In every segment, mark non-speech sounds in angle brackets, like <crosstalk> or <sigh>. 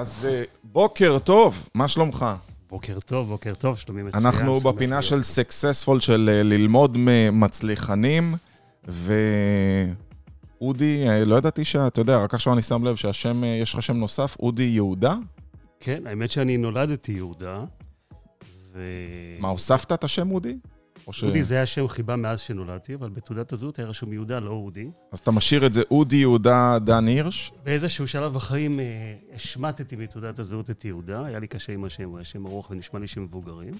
אז אה, בוקר טוב, מה שלומך? בוקר טוב, בוקר טוב, שלומי מצוין. אנחנו בפינה של. סקסספול של אה, ללמוד ממצליחנים, ואודי, אה, לא ידעתי שאתה יודע, רק עכשיו אני שם לב שהשם, יש לך שם נוסף, אודי יהודה? כן, האמת שאני נולדתי יהודה, ו... מה, הוספת את השם אודי? ש... אודי זה היה שם חיבה מאז שנולדתי, אבל בתעודת הזהות היה רשום יהודה, לא אודי. אז אתה משאיר את זה אודי יהודה דן הירש? באיזשהו שלב בחיים אה, השמטתי מתעודת הזהות את יהודה, היה לי קשה עם השם, הוא היה שם ארוך ונשמע לי שמבוגרים.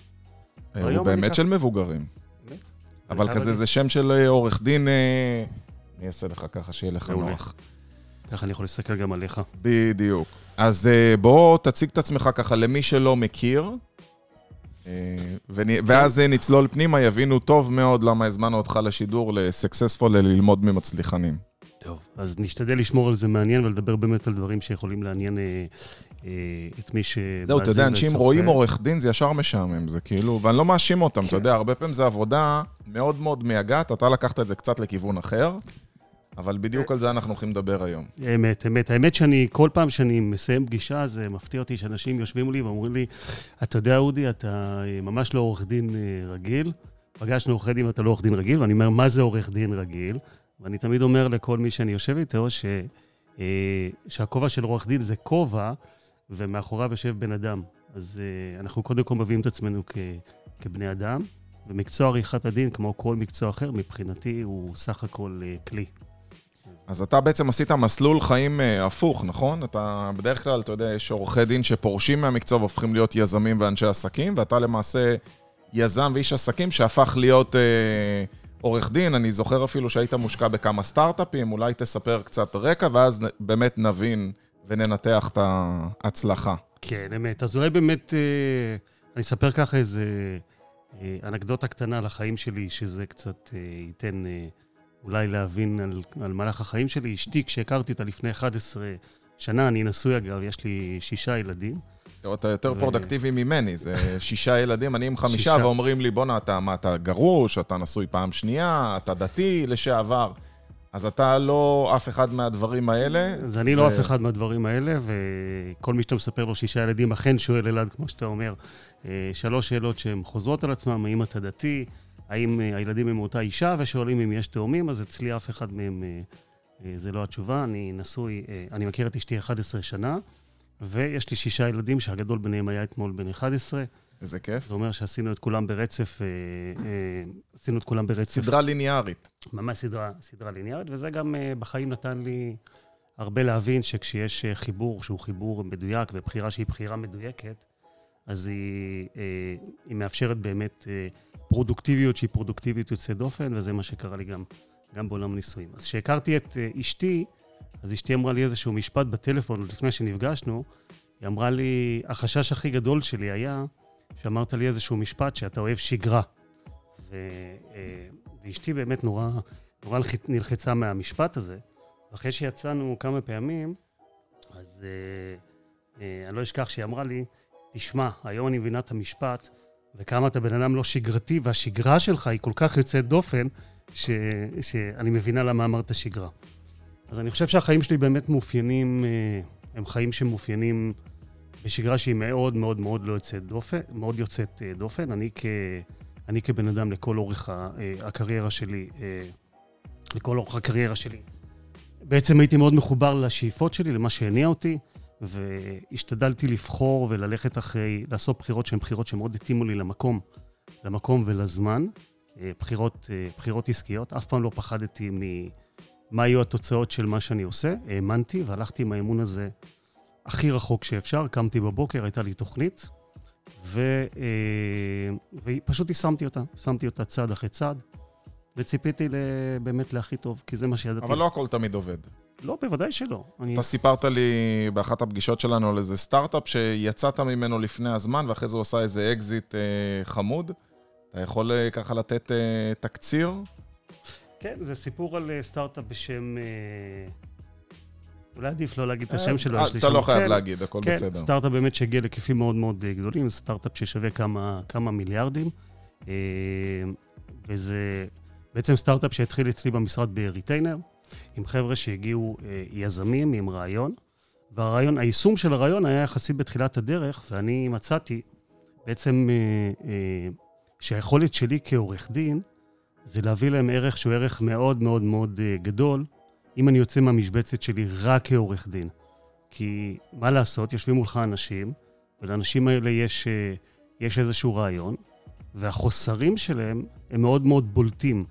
אה, הוא באמת ככה. של מבוגרים. באמת. אבל כזה. זה שם של אה, עורך דין... אה, אני אעשה לך ככה שיהיה לך. נוח. ככה אני יכול להסתכל גם עליך. בדיוק. אז אה, בוא תציג את עצמך ככה למי שלא מכיר, ואז אה, נצלול פנימה, יבינו טוב מאוד למה הזמנו אותך לשידור לסקסספול ללמוד ממצליחנים. טוב, אז נשתדל לשמור על זה מעניין ולדבר באמת על דברים שיכולים לעניין אה, אה, את מי שמאזין זהו, אתה יודע, אנשים. רואים עורך דין, זה ישר משעמם, זה כאילו, ואני לא מאשים אותם, אתה כן. יודע, הרבה פעמים זו עבודה מאוד מאוד מייגעת, אתה לקחת את זה קצת לכיוון אחר, אבל בדיוק על זה אנחנו הולכים לדבר היום. אמת, אמת. האמת שאני, כל פעם שאני מסיים פגישה, זה מפתיע אותי שאנשים יושבים מולי ואומרים לי, אתה יודע, אודי, אתה אה, ממש לא עורך דין אה, רגיל. פגשנו עורכי דין ואתה לא עורך דין רגיל, ואני אומר, מה זה עורך דין רגיל? ואני תמיד אומר לכל מי שאני יושב איתו, ש, אה, שהכובע של עורך דין זה כובע, ומאחוריו יושב בן אדם. אז אנחנו קודם כל מביאים את עצמנו כ, כבני אדם, ומקצוע עריכת הדין, כמו כל מקצוע אחר, מבחינתי הוא סך הכל כלי. אז אתה בעצם עשית מסלול חיים אה, הפוך, נכון? אתה בדרך כלל, אתה יודע, יש עורכי דין שפורשים מהמקצוע והופכים להיות יזמים ואנשי עסקים, ואתה למעשה יזם ואיש עסקים שהפך להיות אה, עורך דין. אני זוכר אפילו שהיית מושקע בכמה סטארט-אפים, אולי תספר קצת רקע, ואז באמת נבין וננתח את ההצלחה. כן, אמת. אז אולי באמת, אה, אני אספר ככה איזה אה, אנקדוטה קטנה על החיים שלי, שזה קצת אה, ייתן אה, אולי להבין על, על מהלך החיים שלי. אשתי, כשהכרתי אותה לפני 11 שנה, אני נשוי אגב, יש לי שישה ילדים. אתה יותר ו- פרודקטיבי ממני, זה שישה ילדים, אני עם חמישה, שישה. ואומרים לי, בואנה, אתה, מה, אתה גרוש, אתה נשוי פעם שנייה, אתה דתי לשעבר. אז אתה לא אף אחד מהדברים האלה. אז אני לא ו- אף אחד מהדברים האלה, וכל מי שאתה מספר לו שישה ילדים אכן שואל אלעד, כמו שאתה אומר, אה, שלוש שאלות שהן חוזרות על עצמם, האם אתה דתי, האם אה, הילדים הם מאותה אישה, ושואלים אם יש תאומים, אז אצלי אף אחד מהם, אה, אה, זה לא התשובה. אני נשוי, אני מכיר את אשתי 11 שנה, ויש לי שישה ילדים, שהגדול ביניהם היה אתמול בן 11. איזה כיף. זה אומר שעשינו את כולם ברצף, עשינו את כולם ברצף. סדרה ליניארית. ממש סדרה, סדרה ליניארית, וזה גם בחיים נתן לי הרבה להבין שכשיש חיבור שהוא חיבור מדויק ובחירה שהיא בחירה מדויקת, אז היא, uh, היא מאפשרת באמת uh, פרודוקטיביות שהיא פרודוקטיביות יוצאת דופן, וזה מה שקרה לי גם, גם בעולם הנישואים. אז כשהכרתי את uh, אשתי, אז אשתי אמרה לי איזשהו משפט בטלפון, עוד לפני שנפגשנו, היא אמרה לי, החשש הכי גדול שלי היה שאמרת לי איזשהו משפט שאתה אוהב שגרה. ו, אה, ואשתי באמת נורא, נורא נלח- נלחצה מהמשפט הזה. ואחרי שיצאנו כמה פעמים, אז אה, אה, אני לא אשכח שהיא אמרה לי, תשמע, היום אני מבינה את המשפט, וכמה אתה בן אדם לא שגרתי, והשגרה שלך היא כל כך יוצאת דופן, ש, שאני מבינה למה אמרת שגרה. אז אני חושב שהחיים שלי באמת מאופיינים, אה, הם חיים שמאופיינים בשגרה שהיא מאוד מאוד מאוד לא יוצאת דופן, מאוד יוצאת אה, דופן. אני, כ, אני כבן אדם לכל אורך אה, הקריירה שלי, לכל אורך הקריירה שלי, בעצם הייתי מאוד מחובר לשאיפות שלי, למה שהניע אותי, והשתדלתי לבחור וללכת אחרי, לעשות בחירות שהן בחירות שמאוד התאימו לי למקום, למקום ולזמן. אה, בחירות, אה, בחירות עסקיות. אף פעם לא פחדתי ממה יהיו התוצאות של מה שאני עושה. האמנתי והלכתי עם האמון הזה הכי רחוק שאפשר. קמתי בבוקר, הייתה לי תוכנית, ו, אה, ופשוט יישמתי אותה. שמתי אותה צעד אחרי צעד, וציפיתי באמת להכי טוב, כי זה מה שידעתי. אבל לא הכל תמיד עובד. לא, בוודאי שלא. אני... אתה סיפרת לי באחת הפגישות שלנו על איזה סטארט-אפ שיצאת ממנו לפני הזמן, ואחרי זה הוא עשה איזה אקזיט אה, חמוד. אתה יכול אה, ככה לתת אה, תקציר? כן, זה סיפור על אה, סטארט-אפ בשם... אה, אולי עדיף לא להגיד את השם שלו, אה, יש לי אתה שם... לא חייב כן, להגיד, הכל כן, בסדר. סטארט-אפ באמת שהגיע להיקפים מאוד מאוד אה, גדולים, סטארט-אפ ששווה כמה, כמה מיליארדים, אה, וזה בעצם סטארט-אפ שהתחיל אצלי במשרד ב retainer, עם חבר'ה שהגיעו אה, יזמים עם רעיון, והרעיון, היישום של הרעיון היה יחסית בתחילת הדרך, ואני מצאתי בעצם אה, אה, שהיכולת שלי כעורך דין זה להביא להם ערך שהוא ערך מאוד מאוד מאוד אה, גדול, אם אני יוצא מהמשבצת שלי רק כעורך דין. כי מה לעשות, יושבים מולך אנשים, ולאנשים האלה יש, אה, יש איזשהו רעיון, והחוסרים שלהם הם מאוד מאוד בולטים.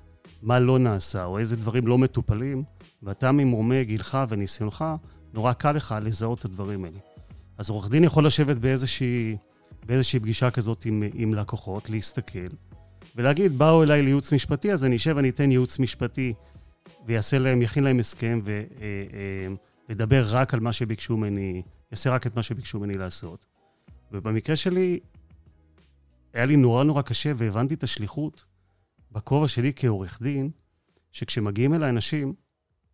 מה לא נעשה, או איזה דברים לא מטופלים, ואתה ממרומי גילך וניסיונך, נורא קל לך לזהות את הדברים האלה. אז עורך דין יכול לשבת באיזושהי, באיזושהי פגישה כזאת עם, עם לקוחות, להסתכל, ולהגיד, באו אליי לייעוץ משפטי, אז אני אשב ואני אתן ייעוץ משפטי, ויעשה להם, יכין להם הסכם, וידבר אה, אה, רק על מה שביקשו ממני, יעשה רק את מה שביקשו ממני לעשות. ובמקרה שלי, היה לי נורא נורא קשה, והבנתי את השליחות בכובע שלי כעורך דין, שכשמגיעים אליי אנשים,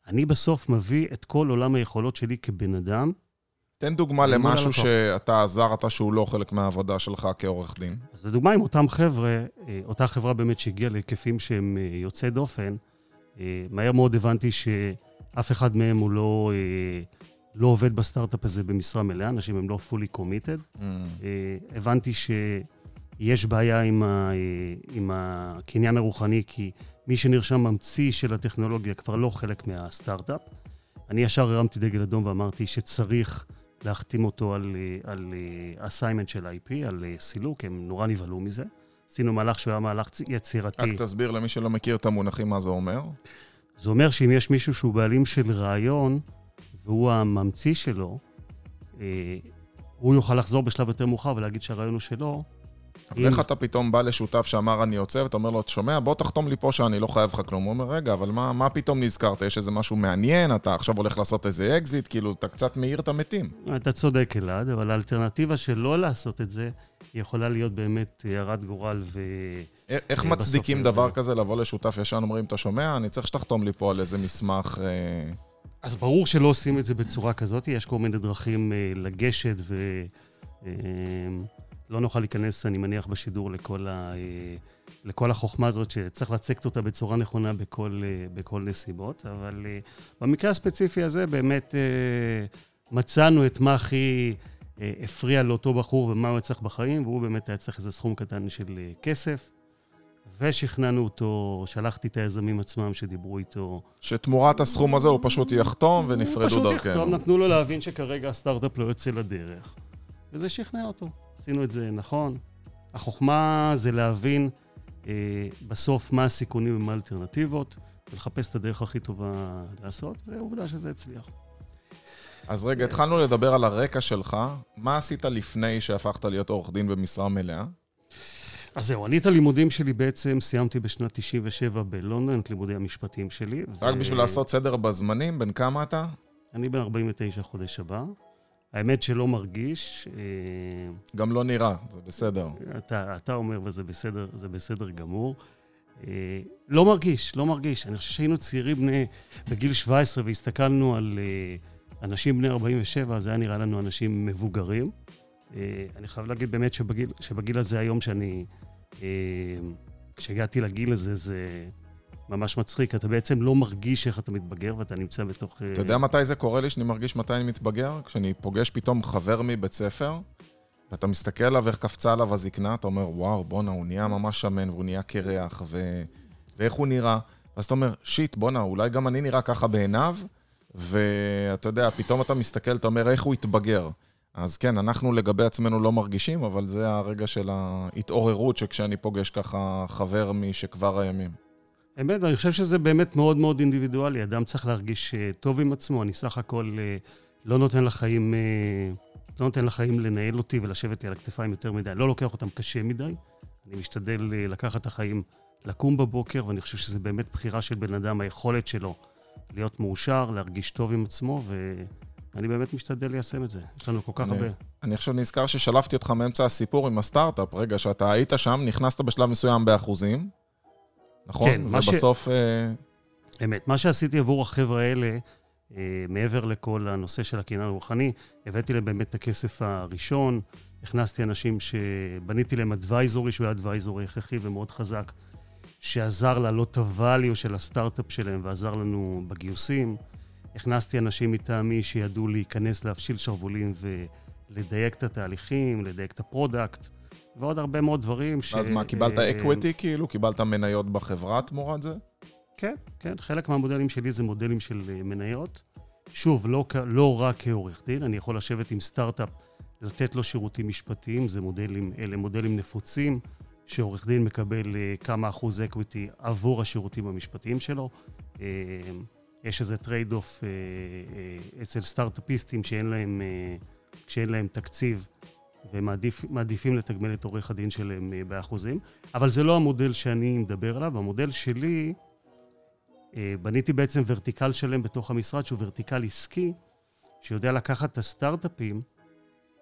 אני בסוף מביא את כל עולם היכולות שלי כבן אדם. תן דוגמה למשהו שאתה עזרת שהוא לא חלק מהעבודה שלך כעורך דין. אז לדוגמה, עם אותם חבר'ה, אה, אותה חברה באמת שהגיעה להיקפים שהם אה, יוצאי דופן, אה, מהר מאוד הבנתי שאף אחד מהם הוא לא, לא עובד בסטארט-אפ הזה במשרה מלאה, אנשים הם לא fully committed. Mm. הבנתי שיש בעיה עם, ה, עם הקניין הרוחני, כי מי שנרשם ממציא של הטכנולוגיה כבר לא חלק מהסטארט-אפ. אני ישר הרמתי דגל אדום ואמרתי שצריך להחתים אותו על, על אסיימנט של IP, על סילוק, הם נורא נבהלו מזה. עשינו מהלך שהוא היה מהלך יצירתי. רק תסביר למי שלא מכיר את המונחים מה זה אומר. זה אומר שאם יש מישהו שהוא בעלים של רעיון, והוא הממציא שלו, אה, הוא יוכל לחזור בשלב יותר מאוחר ולהגיד שהרעיון הוא שלו, אבל איך אתה פתאום בא לשותף שאמר אני יוצא, ואתה אומר לו, אתה שומע, בוא תחתום לי פה שאני לא חייב לך כלום. הוא אומר, רגע, אבל מה, מה פתאום נזכרת? יש איזה משהו מעניין? אתה עכשיו הולך לעשות איזה אקזיט? כאילו, אתה קצת מעיר את המתים. אתה צודק, אלעד, אבל האלטרנטיבה של לא לעשות את זה, יכולה להיות באמת הרת גורל ו... איך מצדיקים דבר כזה, לבוא לשותף ישן, אומרים, אתה שומע, אני צריך שתחתום לי פה על איזה מסמך... אה, אז ברור שלא עושים את זה בצורה כזאת, יש כל מיני דרכים אה, לגשת ו... לא נוכל להיכנס, אני מניח, בשידור לכל, ה, אה, לכל החוכמה הזאת, שצריך לצקת אותה בצורה נכונה בכל, אה, בכל נסיבות, אבל אה, במקרה הספציפי הזה באמת מצאנו את מה הכי הפריע לאותו בחור ומה הוא היה צריך בחיים, והוא באמת היה צריך איזה סכום קטן של כסף. ושכנענו אותו, שלחתי את היזמים עצמם שדיברו איתו. שתמורת הסכום הזה הוא פשוט יחתום ונפרדו דרכנו. הוא פשוט יחתום, נתנו לו להבין שכרגע הסטארט-אפ לא יוצא לדרך, וזה שכנע אותו. עשינו את זה נכון. החוכמה זה להבין אה, בסוף מה הסיכונים ומה האלטרנטיבות, ולחפש את הדרך הכי טובה לעשות, ועובדה שזה הצליח. אז רגע, התחלנו לדבר על הרקע שלך. מה עשית לפני שהפכת להיות עורך דין במשרה מלאה? אז זהו, אני את הלימודים שלי בעצם סיימתי בשנת 97 בלונדון, את לימודי המשפטים שלי. רק ו... בשביל לעשות סדר בזמנים, בן כמה אתה? אני בן 49 חודש הבא. האמת שלא מרגיש. אה, גם לא נראה, זה בסדר. אתה, אתה אומר, וזה בסדר, זה בסדר גמור. אה, לא מרגיש, לא מרגיש. אני חושב שהיינו צעירים בני, בגיל 17 והסתכלנו על אה, אנשים בני 47, זה היה נראה לנו אנשים מבוגרים. אני חייב להגיד באמת שבגיל, שבגיל הזה, היום שאני, כשהגעתי לגיל הזה, זה... ממש מצחיק, אתה בעצם לא מרגיש איך אתה מתבגר ואתה נמצא בתוך... אה, אתה יודע מתי זה קורה לי, שאני מרגיש מתי אני מתבגר? כשאני פוגש פתאום חבר מבית ספר, ואתה מסתכל עליו איך קפצה עליו הזקנה, אתה אומר, וואו, בואנה, הוא נהיה ממש שמן, והוא נהיה קרח, ו... ואיך הוא נראה. ואז אתה אומר, שיט, בואנה, אולי גם אני נראה ככה בעיניו, ואתה יודע, פתאום אתה מסתכל, אתה אומר, איך הוא התבגר. אז כן, אנחנו לגבי עצמנו לא מרגישים, אבל זה הרגע של ההתעוררות שכשאני פוגש ככה חבר משכבר הימים. אמת, אני חושב שזה באמת מאוד מאוד אינדיבידואלי. אדם צריך להרגיש אה, טוב עם עצמו. אני סך הכל אה, לא נותן לחיים, אה, לא נותן לחיים לנהל אותי ולשבת לי על הכתפיים יותר מדי. לא לוקח אותם קשה מדי. אני משתדל לקחת את החיים, לקום בבוקר, ואני חושב שזה באמת בחירה של בן אדם, היכולת שלו להיות מאושר, להרגיש טוב עם עצמו, ואני באמת משתדל ליישם את זה. יש לנו כל כך אני, הרבה. אני עכשיו נזכר ששלפתי אותך מאמצע הסיפור עם הסטארט-אפ. רגע, שאתה היית שם, נכנסת בשלב מסוים באחוזים. נכון? כן, ובסוף... ש... אה, אמת. מה שעשיתי עבור החבר'ה האלה, אה, מעבר לכל הנושא של הקניין הרוחני, הבאתי להם באמת את הכסף הראשון, הכנסתי אנשים שבניתי להם advisory, שהוא היה advisory הכרחי ומאוד חזק, שעזר להעלות את ה value של הסטארט-אפ שלהם ועזר לנו בגיוסים. הכנסתי אנשים מטעמי שידעו להיכנס, להפשיל שרוולים ולדייק את התהליכים, לדייק את ה product, ועוד הרבה מאוד דברים ש... אז מה, קיבלת אקוויטי כאילו? קיבלת מניות בחברה תמורת זה? כן, כן. חלק מהמודלים שלי זה מודלים של מניות. שוב, לא, לא רק כעורך דין, אני יכול לשבת עם סטארט-אפ, לתת לו שירותים משפטיים, זה מודלים, אלה מודלים נפוצים, שעורך דין מקבל אה, כמה אחוז equity עבור השירותים המשפטיים שלו. אה, יש איזה trade off אה, אצל סטארט-אפיסטים שאין להם, שאין להם תקציב ומעדיפים לתגמל את עורך הדין שלהם באחוזים, אבל זה לא המודל שאני מדבר עליו, המודל שלי אה, בניתי בעצם ורטיקל שלם בתוך המשרד, שהוא ורטיקל עסקי, שיודע לקחת את הסטארט-אפים,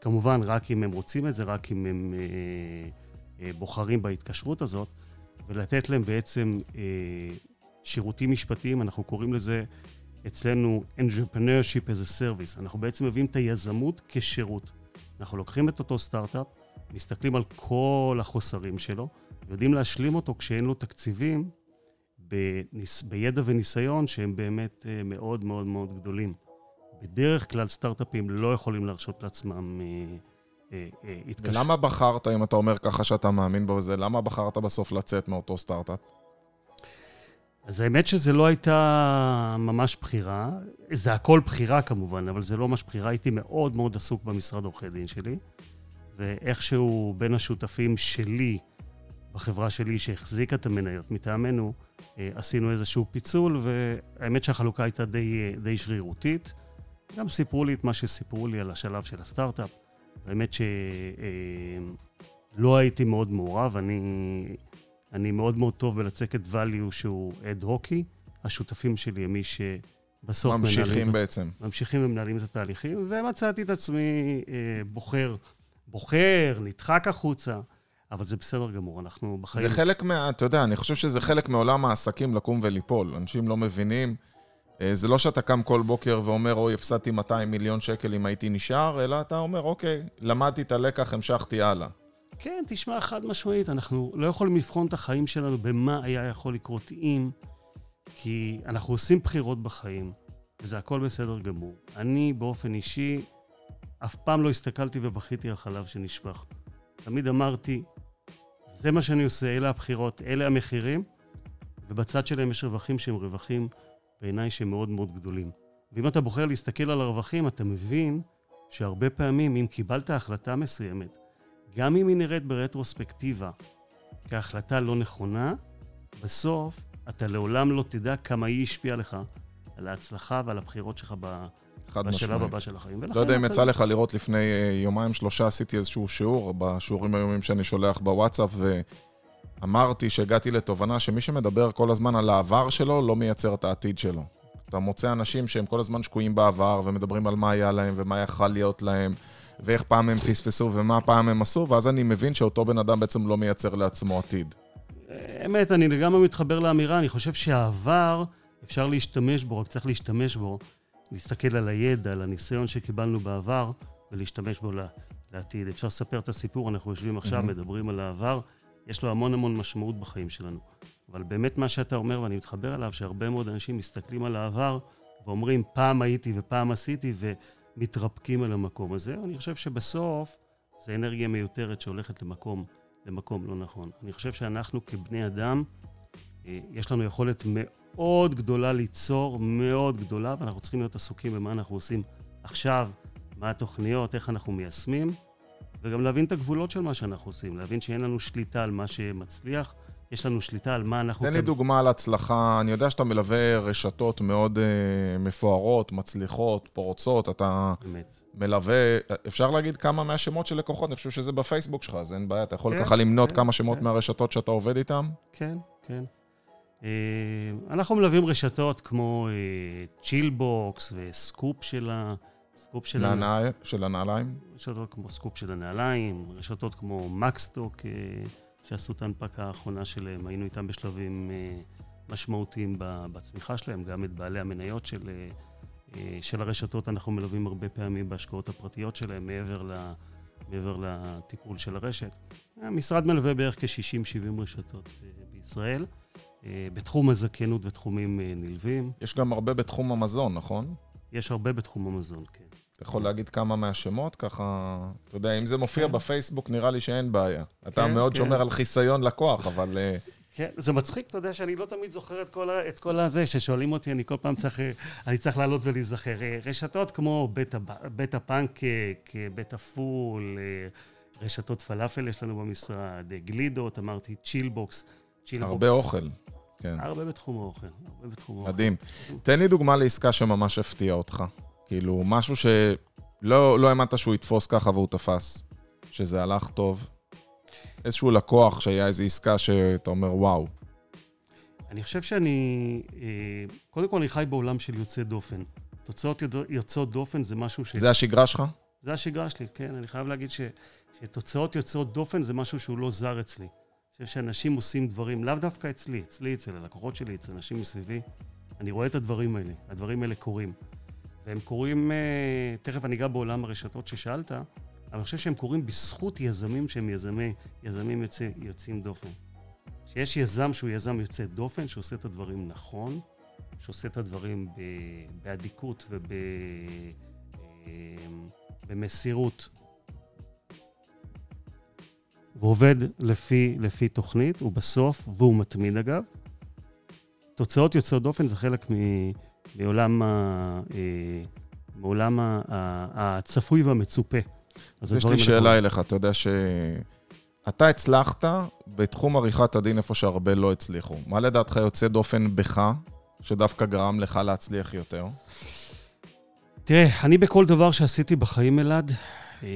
כמובן רק אם הם רוצים את זה, רק אם הם אה, אה, בוחרים בהתקשרות הזאת, ולתת להם בעצם אה, שירותים משפטיים, אנחנו קוראים לזה אצלנו entrepreneurship as a service. אנחנו בעצם מביאים את היזמות כשירות. אנחנו לוקחים את אותו סטארט-אפ, מסתכלים על כל החוסרים שלו, ויודעים להשלים אותו כשאין לו תקציבים בניס, בידע וניסיון שהם באמת אה, מאוד מאוד מאוד גדולים. בדרך כלל סטארט-אפים לא יכולים להרשות לעצמם אה, אה, התקשרות. ולמה בחרת, אם אתה אומר ככה שאתה מאמין בזה, למה בחרת בסוף לצאת מאותו סטארט-אפ? אז האמת שזה לא הייתה ממש בחירה. זה הכל בחירה כמובן, אבל זה לא ממש בחירה. הייתי מאוד מאוד עסוק במשרד עורכי דין שלי, ואיכשהו בין השותפים שלי, בחברה שלי שהחזיקה את המניות מטעמנו, אה, עשינו איזשהו פיצול, והאמת שהחלוקה הייתה די, די שרירותית. גם סיפרו לי את מה שסיפרו לי על השלב של הסטארט-אפ. האמת שלא אה, הייתי מאוד מעורב, אני, אני מאוד מאוד טוב בלצקת value שהוא אד הוקי. השותפים שלי הם מי שבסוף ממשיכים מנהלים... בעצם. ממשיכים ומנהלים את התהליכים, ומצאתי את עצמי אה, בוחר, בוחר, נדחק החוצה. אבל זה בסדר גמור, אנחנו בחיים... זה חלק מה... אתה יודע, אני חושב שזה חלק מעולם העסקים לקום וליפול. אנשים לא מבינים. אה, זה לא שאתה קם כל בוקר ואומר, אוי, הפסדתי 200 מיליון שקל אם הייתי נשאר, אלא אתה אומר, אוקיי, למדתי את הלקח, המשכתי הלאה. כן, תשמע, חד משמעית, אנחנו לא יכולים לבחון את החיים שלנו במה היה יכול לקרות אם, כי אנחנו עושים בחירות בחיים, וזה הכל בסדר גמור. אני, באופן אישי, אף פעם לא הסתכלתי ובכיתי על חלב שנשפך. תמיד אמרתי, זה מה שאני עושה, אלה הבחירות, אלה המחירים, ובצד שלהם יש רווחים שהם רווחים בעיניי שהם מאוד מאוד גדולים. ואם אתה בוחר להסתכל על הרווחים, אתה מבין שהרבה פעמים, אם קיבלת החלטה מסוימת, גם אם היא נראית ברטרוספקטיבה כהחלטה לא נכונה, בסוף אתה לעולם לא תדע כמה היא השפיעה לך על ההצלחה ועל הבחירות שלך בשלב הבא של החיים. לא יודע אם יצא לך לראות לפני אה, יומיים שלושה, עשיתי איזשהו שיעור בשיעורים היומיים שאני שולח בוואטסאפ, ואמרתי שהגעתי לתובנה שמי שמדבר כל הזמן על העבר שלו, לא מייצר את העתיד שלו. אתה מוצא אנשים שהם כל הזמן שקועים בעבר, ומדברים על מה היה להם ומה יכל להיות להם, ואיך פעם הם פספסו ומה פעם הם עשו, ואז אני מבין שאותו בן אדם בעצם לא מייצר לעצמו עתיד. אמת, אני לגמרי מתחבר לאמירה, אני חושב שהעבר, אפשר להשתמש בו, רק צריך להשתמש בו להסתכל על הידע, על הניסיון שקיבלנו בעבר, ולהשתמש בו לעתיד. אפשר לספר את הסיפור, אנחנו יושבים עכשיו. מדברים על העבר, יש לו המון המון משמעות בחיים שלנו. אבל באמת מה שאתה אומר, ואני מתחבר אליו, שהרבה מאוד אנשים מסתכלים על העבר ואומרים, פעם הייתי ופעם עשיתי, ומתרפקים על המקום הזה. אני חושב שבסוף זה אנרגיה מיותרת שהולכת למקום, למקום לא נכון. אני חושב שאנחנו כבני אדם, אה, יש לנו יכולת מאוד גדולה ליצור, מאוד גדולה, ואנחנו צריכים להיות עסוקים במה אנחנו עושים עכשיו, מה התוכניות, איך אנחנו מיישמים, וגם להבין את הגבולות של מה שאנחנו עושים, להבין שאין לנו שליטה על מה שמצליח, יש לנו שליטה על מה אנחנו... תן לי דוגמה על הצלחה. אני יודע שאתה מלווה רשתות מאוד אה, מפוארות, מצליחות, פורצות. אתה באמת. מלווה, אפשר להגיד כמה מהשמות של לקוחות? אני חושב שזה בפייסבוק שלך, אז אין בעיה. אתה יכול כן, ככה למנות כן, כמה שמות כן. מהרשתות שאתה עובד איתן? כן, כן. אה, אנחנו מלווים רשתות כמו צ'ילבוקס אה, וסקופ של ה... סקופ של, הנעל... של הנעליים? רשתות כמו סקופ של הנעליים, רשתות כמו מקס סטוק, שעשו את ההנפקה האחרונה שלהם, היינו איתם בשלבים משמעותיים בצמיחה שלהם, גם את בעלי המניות של, של הרשתות אנחנו מלווים הרבה פעמים בהשקעות הפרטיות שלהם, מעבר, ל, מעבר לטיפול של הרשת. המשרד מלווה בערך כ-60-70 רשתות בישראל. אה, בתחום הזכיינות ותחומים אה, נלווים. יש גם הרבה בתחום המזון, נכון? יש הרבה בתחום המזון, כן. אתה יכול להגיד כמה מהשמות? ככה, אתה יודע, אם זה מופיע כן. בפייסבוק, נראה לי שאין בעיה. אתה כן, מאוד כן. שומר על חיסיון לקוח, אבל... אה, כן, זה מצחיק, אתה יודע שאני לא תמיד זוכר את כל, את כל הזה, ששואלים אותי, אני כל פעם צריך, אני צריך לעלות ולהיזכר. אה, רשתות כמו בית, בית הפנקק, אה, בית הפול, רשתות פלאפל יש לנו במשרד, גלידות, אמרתי, צ'ילבוקס. צ'ילבוקס. הרבה אוכל. כן, הרבה בתחום האוכל, הרבה בתחום האוכל. מדהים. תן לי דוגמה לעסקה שממש הפתיעה אותך. כאילו, משהו שלא לא האמנת שהוא יתפוס ככה והוא תפס. שזה הלך טוב. איזשהו לקוח שהיה איזו עסקה שאתה אומר, וואו. אני חושב שאני, אה, קודם כל אני חי בעולם של יוצא דופן. תוצאות יוצאות דופן זה משהו ש... זה השגרה שלך? זה השגרה שלי, כן. אני חייב להגיד ש, שתוצאות יוצאות דופן זה משהו שהוא לא זר אצלי. אני חושב שאנשים עושים דברים, לאו דווקא אצלי, אצלי, אצל הלקוחות שלי, אצל אנשים מסביבי. אני רואה את הדברים האלה, הדברים האלה קורים. והם קורים, אה, תכף אני אגע בעולם הרשתות ששאלת, אבל אני חושב שהם קורים בזכות יזמים שהם יזמי, יזמים יוצא, יוצאים דופן. שיש יזם שהוא יזם יוצא דופן, שעושה את הדברים נכון, שעושה את הדברים באדיקות וב... אה, ועובד לפי, לפי תוכנית, הוא בסוף, והוא מתמיד אגב. תוצאות יוצאות דופן זה חלק מ, מעולם, ה, אה, מעולם ה, הצפוי והמצופה. אז יש הדברים לי שאלה אליך, אתה יודע ש... אתה הצלחת בתחום עריכת הדין איפה שהרבה לא הצליחו. מה לדעתך יוצא דופן בך, שדווקא גרם לך להצליח יותר? תראה, אני בכל דבר שעשיתי בחיים, אלעד, אה,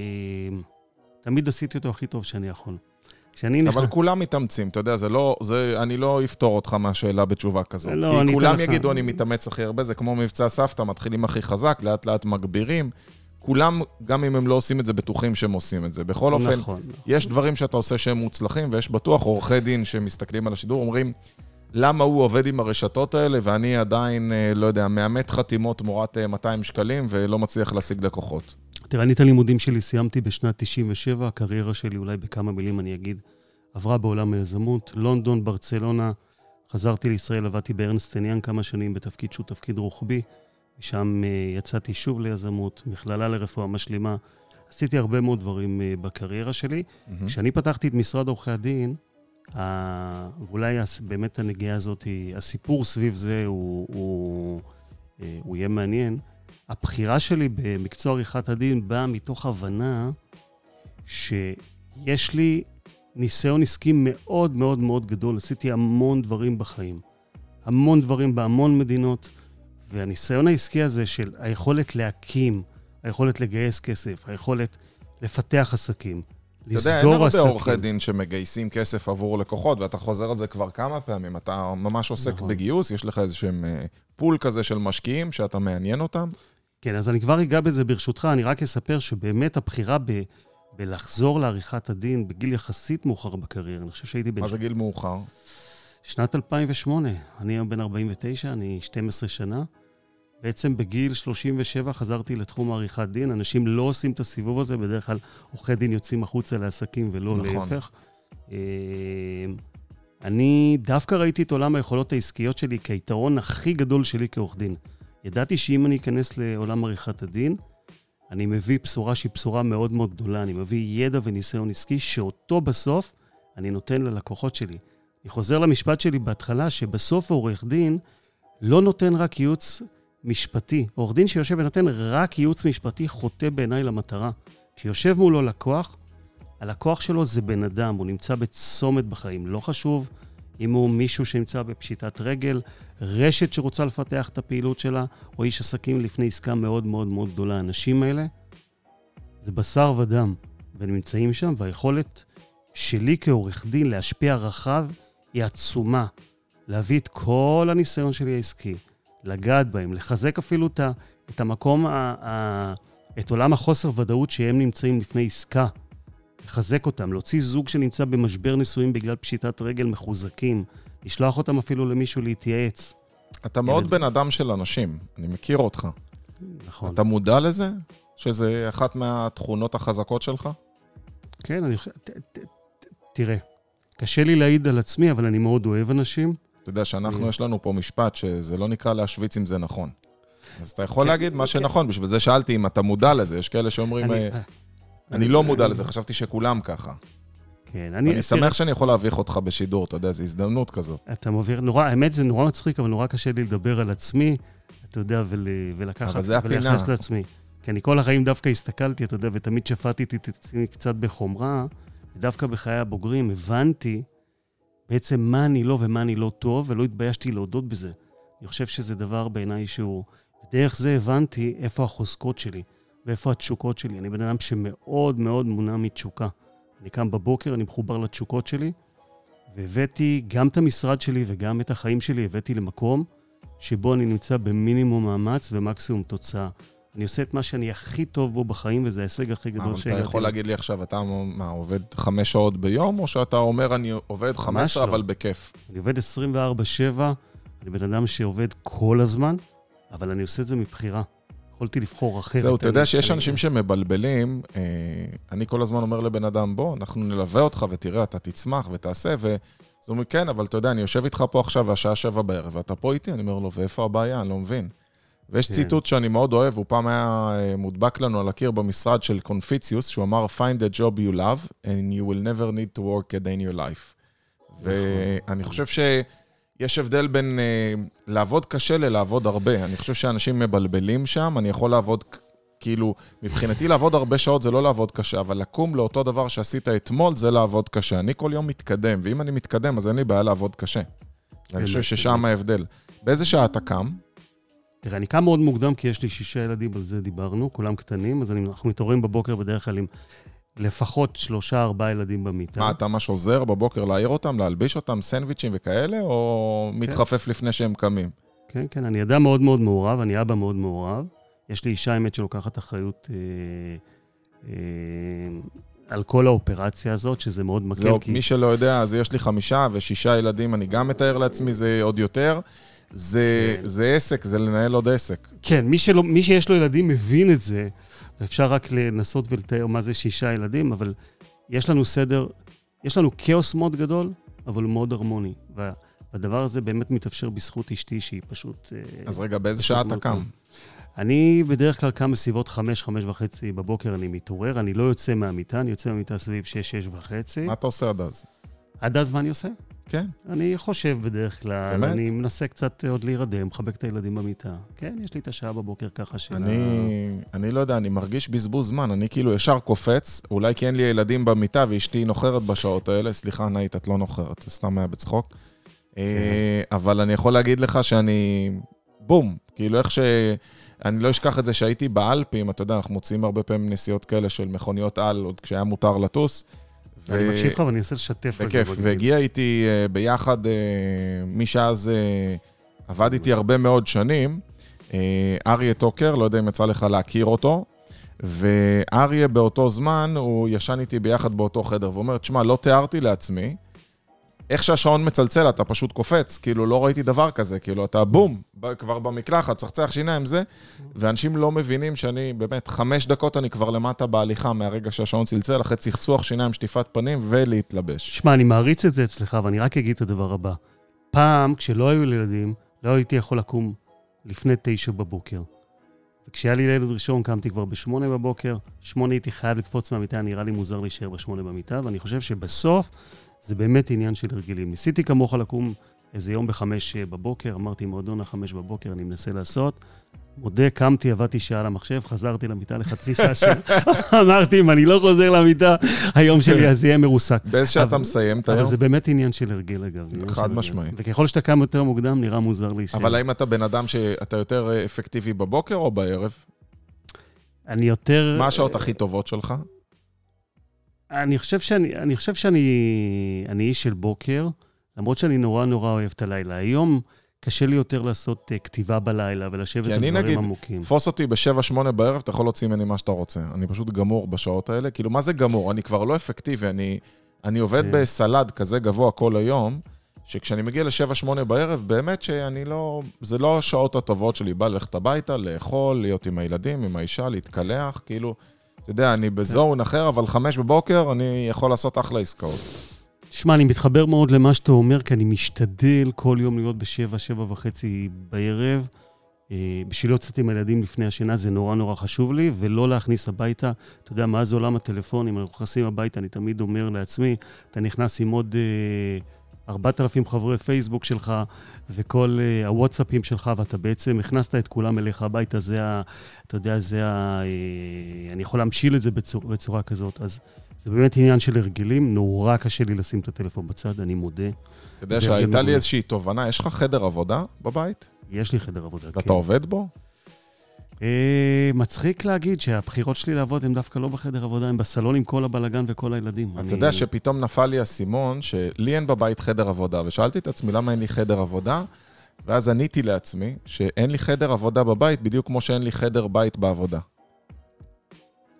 תמיד עשיתי אותו הכי טוב שאני יכול. כשאני אבל כולם מתאמצים, אתה יודע, זה לא, זה, אני לא אפתור אותך מהשאלה בתשובה כזאת. לא, כי כולם לך. יגידו, אני מתאמץ הכי הרבה, זה כמו מבצע סבתא, מתחילים הכי חזק, לאט לאט מגבירים. כולם, גם אם הם לא עושים את זה, בטוחים שהם עושים את זה. בכל אופן, נכון. יש דברים שאתה עושה שהם מוצלחים, ויש בטוח עורכי דין שמסתכלים על השידור, אומרים, למה הוא עובד עם הרשתות האלה, ואני עדיין, אה, לא יודע, מאמת חתימות תמורת אה, 200 שקלים, ולא מצליח להשיג לקוחות. תראה, אני את הלימודים שלי סיימתי בשנת 97, הקריירה שלי, אולי בכמה מילים אני אגיד, עברה בעולם היזמות, לונדון, ברצלונה, חזרתי לישראל, עבדתי בארנסטן יאנג כמה שנים בתפקיד שהוא תפקיד רוחבי, משם אה, יצאתי שוב ליזמות, מכללה לרפואה משלימה. עשיתי הרבה מאוד דברים אה, בקריירה שלי. מהמם. כשאני פתחתי את משרד עורכי הדין, ה- ואולי באמת הנגיעה הזאת, הסיפור סביב זה הוא, הוא, אה, הוא יהיה מעניין. הבחירה שלי במקצוע עריכת הדין באה מתוך הבנה שיש לי ניסיון עסקי מאוד מאוד מאוד גדול. עשיתי המון דברים בחיים. המון דברים בהמון מדינות, והניסיון העסקי הזה של היכולת להקים, היכולת לגייס כסף, היכולת לפתח עסקים, אתה יודע, אין לסגור הרבה עסקים. עורכי דין שמגייסים כסף עבור לקוחות, ואתה חוזר על זה כבר כמה פעמים. אתה ממש עוסק נכון. בגיוס, יש לך איזשהם אה, פול כזה של משקיעים שאתה מעניין אותם. כן, אז אני כבר אגע בזה ברשותך, אני רק אספר שבאמת הבחירה ב, בלחזור לעריכת הדין בגיל יחסית מאוחר בקריירה, אני חושב שהייתי בן מה זה גיל מאוחר? שנת 2008, אני היום בן 49, אני 12 שנה. בעצם בגיל 37 חזרתי לתחום עריכת דין. אנשים לא עושים את הסיבוב הזה, בדרך כלל עורכי דין יוצאים החוצה לעסקים ולא נכון. להפך. אה, אני דווקא ראיתי את עולם היכולות העסקיות שלי כהיתרון הכי גדול שלי כעורך דין. ידעתי שאם אני אכנס לעולם עריכת הדין, אני מביא בשורה שהיא בשורה מאוד מאוד גדולה. אני מביא ידע וניסיון עסקי, שאותו בסוף אני נותן ללקוחות שלי. אני חוזר למשפט שלי בהתחלה, שבסוף העורך דין לא נותן רק ייעוץ משפטי. עורך דין שיושב ונותן רק ייעוץ משפטי חוטא בעיניי למטרה. כשיושב מולו לקוח, הלקוח שלו זה בן אדם, הוא נמצא בצומת בחיים. לא חשוב אם הוא מישהו שנמצא בפשיטת רגל, רשת שרוצה לפתח את הפעילות שלה, או איש עסקים לפני עסקה מאוד מאוד מאוד גדולה. האנשים האלה זה בשר ודם, והם נמצאים שם, והיכולת שלי כעורך דין להשפיע רחב היא עצומה. להביא את כל הניסיון שלי העסקי, לגעת בהם, לחזק אפילו את, המקום, את עולם החוסר ודאות שהם נמצאים לפני עסקה. לחזק אותם, להוציא זוג שנמצא במשבר נישואים בגלל פשיטת רגל מחוזקים, לשלוח אותם אפילו למישהו להתייעץ. אתה מאוד. בן אדם של אנשים, אני מכיר אותך. נכון. אתה מודע לזה? שזה אחת מהתכונות החזקות שלך? כן, אני חושב... ת- ת- ת- תראה, קשה לי להעיד על עצמי, אבל אני מאוד אוהב אנשים. אתה יודע שאנחנו, אני- יש לנו פה משפט שזה לא נקרא להשוויץ אם זה נכון. אז אתה יכול כן, להגיד מה כן. שנכון, בשביל זה שאלתי אם אתה מודע לזה. יש כאלה שאומרים, אני- אני לא מודע לזה, חשבתי שכולם ככה. כן, אני תראה, שמח שאני יכול להביך אותך בשידור, אתה יודע, זו הזדמנות כזאת. אתה מבהיר, נורא, האמת זה נורא מצחיק, אבל נורא קשה לי לדבר על עצמי, אתה יודע, ול, ולקחת. ולייחס לעצמי. כי אני כל החיים דווקא הסתכלתי, אתה יודע, ותמיד שפטתי את עצמי קצת בחומרה, ודווקא בחיי הבוגרים הבנתי בעצם מה אני לא ומה אני לא טוב, ולא התביישתי להודות בזה. אני חושב שזה דבר בעיניי שהוא... דרך זה הבנתי איפה החוזקות שלי, ואיפה התשוקות שלי. אני בן אדם שמאוד מאוד מונע מתשוקה. אני קם בבוקר, אני מחובר לתשוקות שלי, והבאתי גם את המשרד שלי וגם את החיים שלי, הבאתי למקום שבו אני נמצא במינימום מאמץ ומקסימום תוצאה. אני עושה את מה שאני הכי טוב בו בחיים, וזה ההישג הכי גדול אבל אתה שהגעתי יכול. להגיד לי עכשיו, אתה מה, עובד חמש שעות ביום, או שאתה אומר, אני עובד 15, לא. אבל בכיף? אני עובד 24-7, אני בן אדם שעובד כל הזמן, אבל אני עושה את זה מבחירה. יכולתי לבחור אחרת. זהו, אתה יודע שיש אנשים שמבלבלים, אה, אני כל הזמן אומר לבן אדם, בוא, אנחנו נלווה אותך ותראה, אתה תצמח ותעשה, ו... אז הוא אומר, כן, אבל אתה יודע, אני יושב איתך פה עכשיו והשעה שבע בערב, ואתה פה איתי, אני אומר לו, ואיפה הבעיה? אני לא מבין. ויש כן. ציטוט שאני מאוד אוהב, הוא פעם היה אה, מודבק לנו על הקיר במשרד של קונפיציוס, שהוא אמר, find a job you love, and you will never need to work a day in your life. ואני חושב שיש הבדל בין אה, לעבוד קשה ללעבוד הרבה. אני חושב שאנשים מבלבלים שם, אני יכול לעבוד, כאילו, מבחינתי לעבוד הרבה שעות זה לא לעבוד קשה, אבל לקום לאותו דבר שעשית אתמול זה לעבוד קשה. אני כל יום מתקדם, ואם אני מתקדם, אז אין לי בעיה לעבוד קשה. ואני חושב ששם ההבדל. באיזה שעה אתה קם? תראה, אני קם מאוד מוקדם, כי יש לי שישה ילדים, על זה דיברנו, כולם קטנים, אז אני, אנחנו מתעוררים בבוקר בדרך כלל עם לפחות שלושה, ארבעה ילדים במיטה. מה, אתה ממש עוזר בבוקר להעיר אותם, להלביש אותם, סנדוויצ'ים וכאלה, או מתחפף לפני שהם קמים? כן, כן, אני אדם מאוד מאוד מעורב, אני אבא מאוד מעורב. יש לי אישה, האמת, שלוקחת אחריות אה, אה, על כל האופרציה הזאת, שזה מאוד מקל, זהו, כי... מי שלא יודע, אז יש לי חמישה ושישה ילדים, אני גם מתאר לעצמי, זה עוד יותר. זה, כן. זה עסק, זה לנהל עוד עסק. כן, מי, שלא, מי שיש לו ילדים מבין את זה, ואפשר רק לנסות ולתאר מה זה שישה ילדים, אבל יש לנו סדר, יש לנו כאוס מאוד גדול, אבל הוא מאוד הרמוני. והדבר הזה באמת מתאפשר בזכות אשתי, שהיא פשוט... אה, אז רגע, באיזה שעה אתה קם? אני בדרך כלל קם בסביבות חמש, חמש וחצי בבוקר, אני מתעורר, אני לא יוצא מהמיטה, אני יוצא מהמיטה סביב שש, שש וחצי. מה אתה עושה עד אז? עד אז מה אני עושה? כן. אני חושב בדרך כלל, באמת? אני מנסה קצת עוד להירדם, מחבק את הילדים במיטה. כן, יש לי את השעה בבוקר ככה של... ה- אני, אני לא יודע, אני מרגיש בזבוז זמן, אני כאילו ישר קופץ, אולי כי אין לי ילדים במיטה ואשתי נוחרת בשעות האלה, סליחה, נאית, את לא נוחרת, זה סתם היה בצחוק. אה, אבל אני יכול להגיד לך שאני, בום, כאילו איך ש... אני לא אשכח את זה שהייתי באלפים, אתה יודע, אנחנו מוצאים הרבה פעמים נסיעות כאלה של מכוניות על, עוד כשהיה מותר לטוס. אני ו- מקשיב לך ואני אנסה לשתף. בכיף. והגיע איתי אה, ביחד, אה, מי שאז אה, עבד איתי הרבה מאוד שנים, אריה טוקר, לא יודע אם יצא לך להכיר אותו, ואריה באותו זמן, הוא ישן איתי ביחד באותו חדר, והוא אומר, תשמע, לא תיארתי לעצמי, איך שהשעון מצלצל, אתה פשוט קופץ, כאילו, לא ראיתי דבר כזה, כאילו, אתה בום, כבר במקלחת, צחצח שיניים, זה, ואנשים לא מבינים שאני, באמת, חמש דקות אני כבר למטה בהליכה מהרגע שהשעון צלצל, אחרי צחצוח שיניים, שטיפת פנים ולהתלבש. שמע, אני מעריץ את זה אצלך, ואני רק אגיד את הדבר הבא. פעם, כשלא היו לי ילדים, לא הייתי יכול לקום לפני תשע בבוקר. וכשהיה לי ילד ראשון, קמתי כבר בשמונה בבוקר, שמונה הייתי חייב לקפוץ מהמיטה, נראה לי מוזר להישאר בשמונה במיטה, ואני חושב שבסוף זה באמת עניין של הרגלים. ניסיתי כמוך לקום איזה יום בחמש בבוקר, אמרתי, מועדון החמש בבוקר, אני מנסה לעשות. מודה, קמתי, עבדתי שעה על המחשב, חזרתי למיטה לחצי שעה של... <laughs> אמרתי, אם אני לא חוזר למיטה, היום שלי אז יהיה מרוסק. באיזה שעה אתה אבל- מסיים את אבל היום? זה באמת עניין של הרגל, אגב. עניין חד. משמעי. וככל שאתה קם יותר מוקדם, נראה מוזר להישאר. אבל האם אתה בן אדם שאתה יותר אפקטיבי בבוקר או בערב? אני יותר... מה השעות הכי טובות שלך? אני חושב שאני, איש של בוקר, למרות שאני נורא נורא אוהב את הלילה. היום קשה לי יותר לעשות uh, כתיבה בלילה ולשבת כי על אני, דברים נגיד, עמוקים. תפוס אותי ב-7-8 בערב, אתה יכול להוציא ממני מה שאתה רוצה. אני פשוט גמור בשעות האלה. כאילו, מה זה גמור? אני כבר לא אפקטיבי, אני, אני עובד כן. בסלד כזה גבוה כל היום, שכשאני מגיע ל-7-8 בערב, באמת שאני לא... זה לא השעות הטובות שלי. בא ללכת הביתה, לאכול, להיות עם הילדים, עם האישה, להתקלח, כאילו... אתה יודע, אני בזון אחר, אבל חמש בבוקר אני יכול לעשות אחלה עסקאות. שמע, אני מתחבר מאוד למה שאתה אומר, כי אני משתדל כל יום להיות בשבע, שבע וחצי בערב. אה, בשביל להיות קצת עם הילדים לפני השינה, זה נורא נורא חשוב לי, ולא להכניס הביתה. אתה יודע, מאז עולם הטלפונים, אנחנו נכנסים הביתה, אני תמיד אומר לעצמי, אתה נכנס עם עוד אה, 4,000 חברי פייסבוק שלך, וכל אה, הוואטסאפים שלך, ואתה בעצם הכנסת את כולם אליך הביתה, זה ה... אתה יודע, זה ה... אה, אני יכול להמשיל את זה בצור, בצורה כזאת. אז זה באמת עניין של הרגלים, נורא קשה לי לשים את הטלפון בצד, אני מודה. אתה יודע שהייתה לי איזושהי תובנה, יש לך חדר עבודה בבית? יש לי חדר עבודה, כן. ואתה עובד בו? אה, מצחיק להגיד שהבחירות שלי לעבוד הן דווקא לא בחדר עבודה, הן בסלון עם כל הבלגן וכל הילדים. אתה יודע שפתאום נפל לי האסימון שלי אין בבית חדר עבודה, ושאלתי את עצמי למה אין לי חדר עבודה, ואז עניתי לעצמי שאין לי חדר עבודה בבית, בדיוק כמו שאין לי חדר בית בעבודה.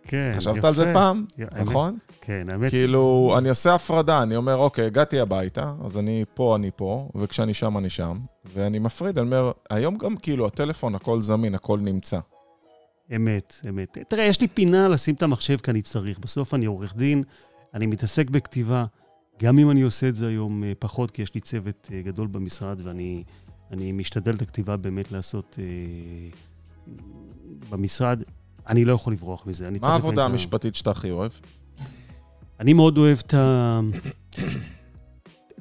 כן, יפה. חשבת על זה פעם, האמת- נכון? כן, האמת, כאילו, אני עושה הפרדה, אני אומר, אוקיי, הגעתי הביתה, אז אני פה, אני פה, וכשאני שם, אני שם, ואני מפריד, אני אומר, היום גם כאילו הטלפון, הכל זמין, הכל נמצא. אמת, אמת. תראה, יש לי פינה לשים את המחשב כי אני צריך. בסוף אני עורך דין, אני מתעסק בכתיבה, גם אם אני עושה את זה היום אה, פחות, כי יש לי צוות אה, גדול במשרד, ואני אני משתדל את הכתיבה באמת לעשות אה, במשרד. אני לא יכול לברוח מזה. מה העבודה המשפטית שאתה הכי אוהב? אני מאוד אוהב את ה...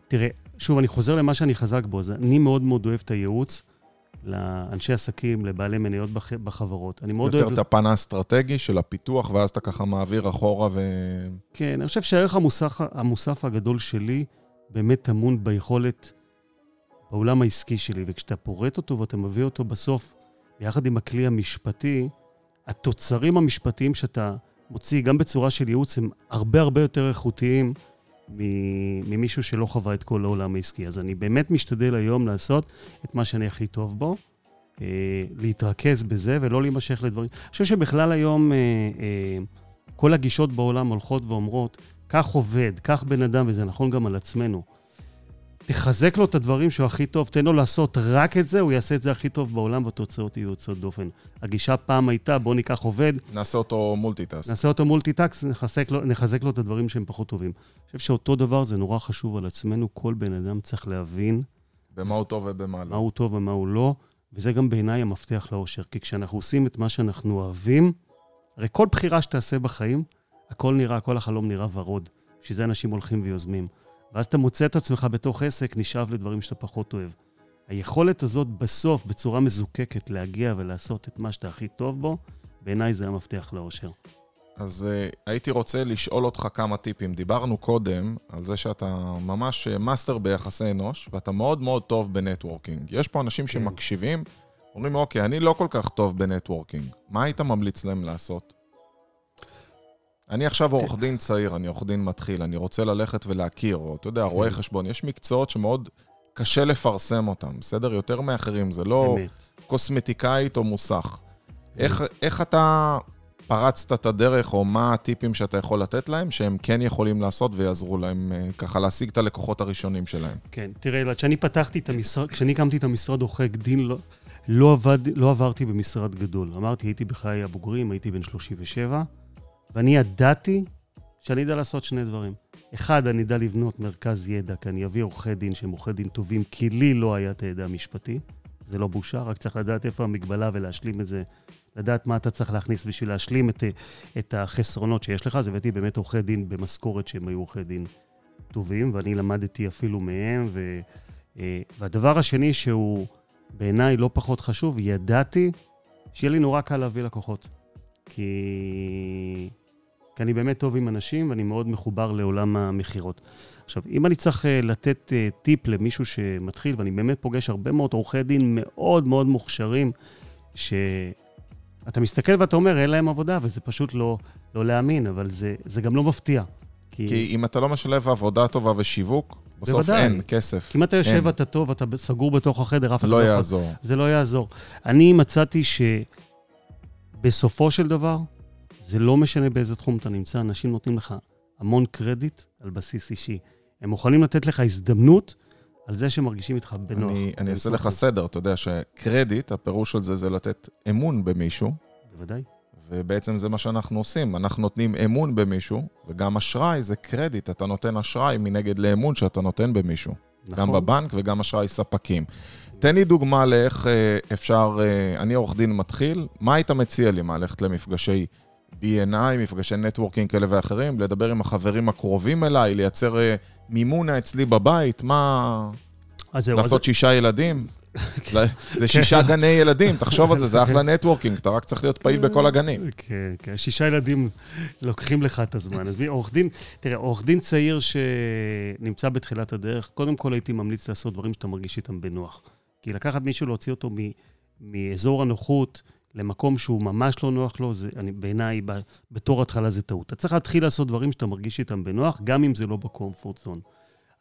תראה, שוב, אני חוזר למה שאני חזק בו, אז אני מאוד מאוד אוהב את הייעוץ לאנשי עסקים, לבעלי מניות בח... בחברות. אני מאוד יותר אוהב... את הפן האסטרטגי של הפיתוח, ואז אתה ככה מעביר אחורה ו... כן, אני חושב שהערך המוסף, המוסף הגדול שלי באמת טמון ביכולת בעולם העסקי שלי, וכשאתה פורט אותו ואתה מביא אותו בסוף, ביחד עם הכלי המשפטי, התוצרים המשפטיים שאתה מוציא, גם בצורה של ייעוץ, הם הרבה הרבה יותר איכותיים ממישהו שלא חווה את כל העולם העסקי. אז אני באמת משתדל היום לעשות את מה שאני הכי טוב בו, אה, להתרכז בזה ולא להימשך לדברים. אני חושב שבכלל היום... אה, אה, כל הגישות בעולם הולכות ואומרות, כך עובד, כך בן אדם, וזה נכון גם על עצמנו. תחזק לו את הדברים שהוא הכי טוב, תן לו לעשות רק את זה, הוא יעשה את זה הכי טוב בעולם, והתוצאות יהיו יוצאות דופן. הגישה פעם הייתה, בוא ניקח עובד, נעשה אותו multitask. נעשה אותו מולטיטקס, נחזק לו, נחזק לו את הדברים שהם פחות טובים. אני חושב שאותו דבר זה נורא חשוב על עצמנו, כל בן אדם צריך להבין במה הוא טוב ובמה מה לא. הוא טוב ומה הוא לא, וזה גם בעיניי המפתח לאושר. כי כשאנחנו עושים את מה שאנחנו אוהבים, הרי כל בחירה שתעשה בחיים, הכל נראה, כל החלום נראה ורוד. בשביל זה אנשים הולכים ויוזמים. ואז אתה מוצא את עצמך בתוך עסק, נשאב לדברים שאתה פחות אוהב. היכולת הזאת בסוף, בצורה מזוקקת, להגיע ולעשות את מה שאתה הכי טוב בו, בעיניי זה המפתח לאושר. אז אה, הייתי רוצה לשאול אותך כמה טיפים. דיברנו קודם על זה שאתה ממש אה, מאסטר ביחסי אנוש, ואתה מאוד מאוד טוב ב networking. יש פה אנשים כן. שמקשיבים, אומרים, אוקיי, אני לא כל כך טוב ב networking. מה היית ממליץ להם לעשות? אני עכשיו עורך דין צעיר, אני עורך דין מתחיל, אני רוצה ללכת ולהכיר, או אתה יודע, רואה כן. חשבון. יש מקצועות שמאוד קשה לפרסם אותם, בסדר? יותר מאחרים, זה לא. קוסמטיקאית או מוסך. איך, איך אתה פרצת את הדרך, או מה הטיפים שאתה יכול לתת להם, שהם כן יכולים לעשות ויעזרו להם אה, ככה להשיג את הלקוחות הראשונים שלהם? כן, תראה, כשאני פתחתי את המשרד, כשאני הקמתי את המשרד עורכי דין, לא, לא, עבד, לא עברתי במשרד גדול. אמרתי, הייתי בחיי הבוגרים, הייתי בן 37, ואני ידעתי שאני אדע לעשות שני דברים. אחד, אני אדע לבנות מרכז ידע, כי אני אביא עורכי דין שהם עורכי דין טובים, כי לי לא היה את הידע המשפטי. זה לא בושה, רק צריך לדעת איפה המגבלה ולהשלים את זה, לדעת מה אתה צריך להכניס בשביל להשלים את, את החסרונות שיש לך. אז הבאתי באמת עורכי דין במשכורת שהם היו עורכי דין טובים, ואני למדתי אפילו מהם. ו, אה, והדבר השני שהוא בעיניי לא פחות חשוב, ידעתי שיהיה לי נורא קל להביא לקוחות. כי... כי אני באמת טוב עם אנשים ואני מאוד מחובר לעולם המכירות. עכשיו, אם אני צריך אה, לתת אה, טיפ למישהו שמתחיל, ואני באמת פוגש הרבה מאוד עורכי דין מאוד מאוד מוכשרים, שאתה מסתכל ואתה אומר, אין להם עבודה, וזה פשוט לא, לא להאמין, אבל זה, זה גם לא מפתיע. כי, כי אם אתה לא משלב עבודה טובה ושיווק, בסוף בוודאי. אין כסף. כי אם אתה יושב. ואתה טוב, אתה סגור בתוך החדר, אף אחד לא יכול- יעזור. זה לא יעזור. אני מצאתי שבסופו של דבר, זה לא משנה באיזה תחום אתה נמצא, אנשים נותנים לך המון קרדיט על בסיס אישי. הם מוכנים לתת לך הזדמנות על זה שמרגישים איתך בנוח. אני, אני אעשה לך סדר, אתה יודע שקרדיט, הפירוש של זה זה לתת אמון במישהו, בוודאי. ובעצם זה מה שאנחנו עושים, אנחנו נותנים אמון במישהו, וגם אשראי זה קרדיט, אתה נותן אשראי מנגד לאמון שאתה נותן במישהו. נכון. גם בבנק וגם אשראי ספקים. תן לי דוגמה לאיך אה, אפשר, אה, אני עורך דין מתחיל, מה היית מציע לי? מה, ללכת למפגשי B&I, מפגשי נטוורקינג כאלה ואחרים, לדבר עם החברים הקרובים אליי, לייצר אה, מימונה אצלי בבית, מה... לעשות שישה ילדים? <laughs> זה שישה גני ילדים, תחשוב על זה, זה <laughs> אחלה נטוורקינג, אתה רק צריך להיות פעיל בכל הגנים. <laughs> כן, כן, שישה ילדים לוקחים לך את הזמן. אז עורך דין, תראה, עורך דין צעיר שנמצא בתחילת הדרך, קודם כל הייתי ממליץ לעשות דברים שאתה מרגיש איתם בנוח. כי לקחת מישהו, להוציא אותו מאזור הנוחות למקום שהוא ממש לא נוח לו, זה, אני, בעיניי, בתור התחלה זה טעות. אתה צריך להתחיל לעשות דברים שאתה מרגיש איתם בנוח, גם אם זה לא בקומפורט זון.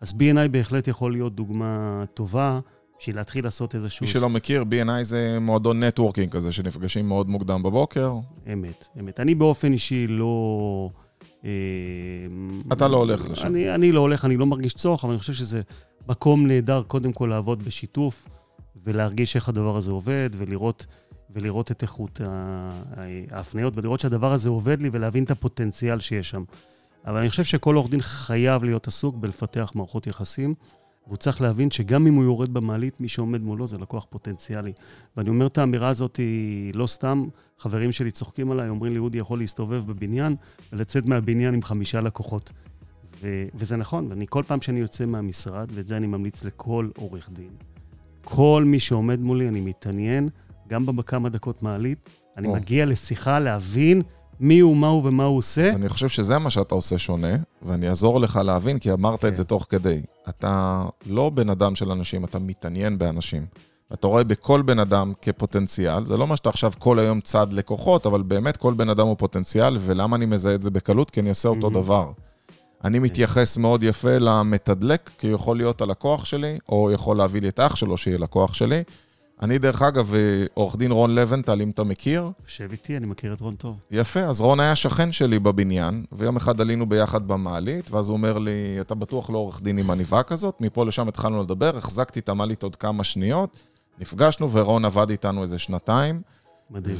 אז B&I בהחלט יכול להיות דוגמה טובה. בשביל להתחיל לעשות איזשהו... מי שלא מכיר, B&I זה מועדון נטוורקינג כזה, שנפגשים מאוד מוקדם בבוקר. אמת, אמת. אני באופן אישי לא... אה, אתה לא הולך לשם. אני, אני לא הולך, אני לא מרגיש צורך, אבל אני חושב שזה מקום נהדר קודם כל לעבוד בשיתוף, ולהרגיש איך הדבר הזה עובד, ולראות, ולראות את איכות ההפניות, ולראות שהדבר הזה עובד לי, ולהבין את הפוטנציאל שיש שם. אבל אני חושב שכל עורך דין חייב להיות עסוק בלפתח מערכות יחסים. והוא צריך להבין שגם אם הוא יורד במעלית, מי שעומד מולו זה לקוח פוטנציאלי. ואני אומר את האמירה הזאת היא לא סתם, חברים שלי צוחקים עליי, אומרים לי, אודי יכול להסתובב בבניין ולצאת מהבניין עם חמישה לקוחות. ו- וזה נכון, ואני כל פעם שאני יוצא מהמשרד, ואת זה אני ממליץ לכל עורך דין, כל מי שעומד מולי, אני מתעניין, גם בכמה דקות מעלית, אני או. מגיע לשיחה להבין מי הוא, מה הוא ומה הוא עושה. אז אני חושב שזה מה שאתה עושה שונה, ואני אעזור לך להבין, כי אמרת כן. את זה תוך כדי. אתה לא בן אדם של אנשים, אתה מתעניין באנשים. אתה רואה בכל בן אדם כפוטנציאל, זה לא מה שאתה עכשיו כל היום צד לקוחות, אבל באמת כל בן אדם הוא פוטנציאל, ולמה אני מזהה את זה בקלות? כי אני עושה אותו דבר. אני כן. מתייחס מאוד יפה למתדלק, כי הוא יכול להיות הלקוח שלי, או יכול להביא לי את אח שלו שיהיה לקוח שלי. אני, דרך אגב, עורך דין רון לבנטל, אם אתה מכיר. יושב איתי, אני מכיר את רון טוב. יפה, אז רון היה שכן שלי בבניין, ויום אחד עלינו ביחד במעלית, ואז הוא אומר לי, אתה בטוח לא עורך דין עם עניבה כזאת? מפה לשם התחלנו לדבר, החזקתי את המעלית עוד כמה שניות, נפגשנו, ורון עבד איתנו איזה שנתיים. מדהים.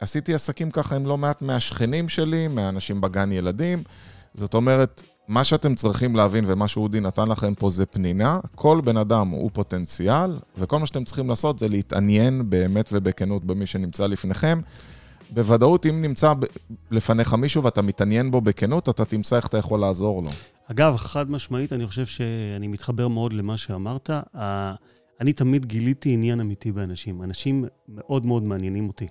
ועשיתי עסקים ככה עם לא מעט מהשכנים שלי, מהאנשים בגן ילדים. זאת אומרת, מה שאתם צריכים להבין ומה שאודי נתן לכם פה זה פנינה. כל בן אדם הוא פוטנציאל, וכל מה שאתם צריכים לעשות זה להתעניין באמת ובכנות במי שנמצא לפניכם. בוודאות, אם נמצא לפניך מישהו ואתה מתעניין בו בכנות, אתה תמצא איך אתה יכול לעזור לו. אגב, חד משמעית, אני חושב שאני מתחבר מאוד למה שאמרת. אני תמיד גיליתי עניין אמיתי באנשים. אנשים מאוד מאוד מעניינים אותי.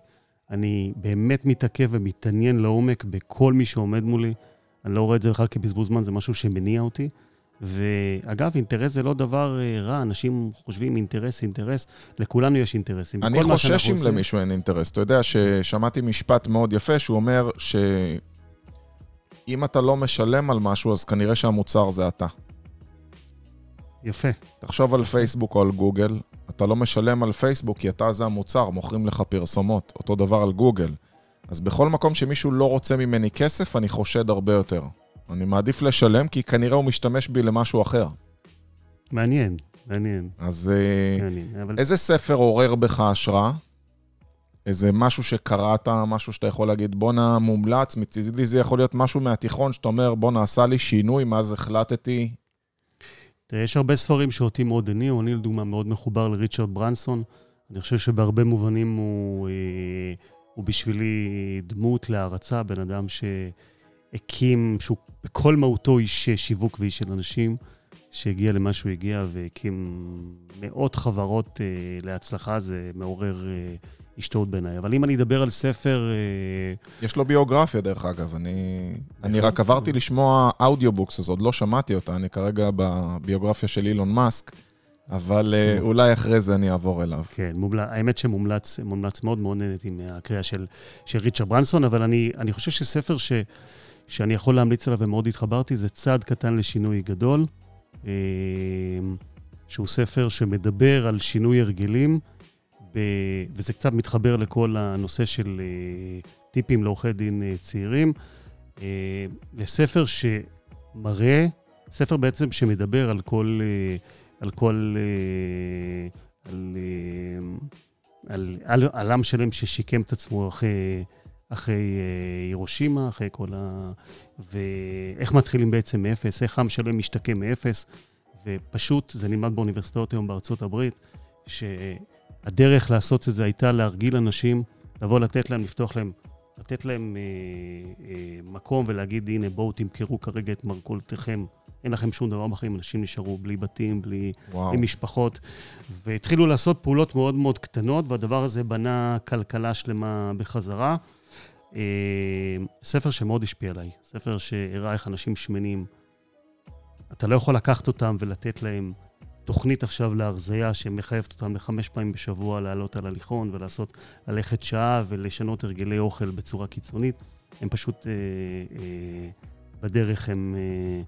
אני באמת מתעכב ומתעניין לעומק בכל מי שעומד מולי. אני לא רואה את זה בכלל כבזבוז זמן, זה משהו שמניע אותי. ואגב, אינטרס זה לא דבר אה, רע, אנשים חושבים אינטרס, אינטרס, לכולנו יש אינטרסים. אני חושש אם למישהו אין אינטרס. אתה יודע ששמעתי משפט מאוד יפה, שהוא אומר שאם אתה לא משלם על משהו, אז כנראה שהמוצר זה אתה. יפה. תחשוב על פייסבוק או על גוגל, אתה לא משלם על פייסבוק כי אתה זה המוצר, מוכרים לך פרסומות. אותו דבר על גוגל. אז בכל מקום שמישהו לא רוצה ממני כסף, אני חושד הרבה יותר. אני מעדיף לשלם, כי כנראה הוא משתמש בי למשהו אחר. מעניין, מעניין. אז אה, מעניין, אבל... איזה ספר עורר בך השראה? איזה משהו שקראת, משהו שאתה יכול להגיד, בואנה, מומלץ, מצידי זה יכול להיות משהו מהתיכון, שאתה אומר, בואנה, עשה לי שינוי, מאז החלטתי. תראה, יש הרבה ספרים שאותי מאוד הניעו, אני לדוגמה מאוד מחובר לריצ'רד ברנסון. אני חושב שבהרבה מובנים הוא... אה, הוא בשבילי דמות להערצה, בן אדם שהקים, שהוא בכל מהותו איש שיווק ואיש של אנשים, שהגיע למה שהוא הגיע והקים מאות חברות אה, להצלחה, זה מעורר אה, השתאות בעיניי. אבל אם אני אדבר על ספר... אה... יש לו ביוגרפיה, דרך אגב. אני, אני רק עברתי לשמוע אודיובוקס, אז עוד לא שמעתי אותה, אני כרגע בביוגרפיה של אילון מאסק. אבל אה, אולי אחרי זה אני אעבור אליו. כן, מומל... האמת שמומלץ מומלץ מאוד מאוד נהניתי מהקריאה של, של ריצ'רד ברנסון, אבל אני, אני חושב שספר ש, שאני יכול להמליץ עליו ומאוד התחברתי, זה צעד קטן לשינוי גדול, אה, שהוא ספר שמדבר על שינוי הרגלים, וזה קצת מתחבר לכל הנושא של אה, טיפים לעורכי דין צעירים, לספר שמראה, ספר בעצם שמדבר על כל... על כל... אה, על, אה, על, על עולם שלם ששיקם את עצמו אחרי, אחרי אה, הירושימה, אחרי כל ה... ואיך מתחילים בעצם מאפס, איך עם שלם משתקם מאפס, ופשוט, זה נלמד באוניברסיטאות היום בארצות הברית, שהדרך לעשות את זה הייתה להרגיל אנשים, לבוא לתת להם, לפתוח להם, לתת להם אה, אה, מקום ולהגיד, הנה, בואו תמכרו כרגע את מרכולתכם. אין לכם שום דבר בחיים, אנשים נשארו בלי בתים, בלי, בלי משפחות, והתחילו לעשות פעולות מאוד מאוד קטנות, והדבר הזה בנה כלכלה שלמה בחזרה. אה, ספר שמאוד השפיע עליי, ספר שהראה איך אנשים שמנים, אתה לא יכול לקחת אותם ולתת להם תוכנית עכשיו להרזייה שמחייבת אותם לחמש פעמים בשבוע לעלות על הליכון ולעשות, ללכת שעה ולשנות הרגלי אוכל בצורה קיצונית. הם פשוט, אה, אה, בדרך הם, אה, אה,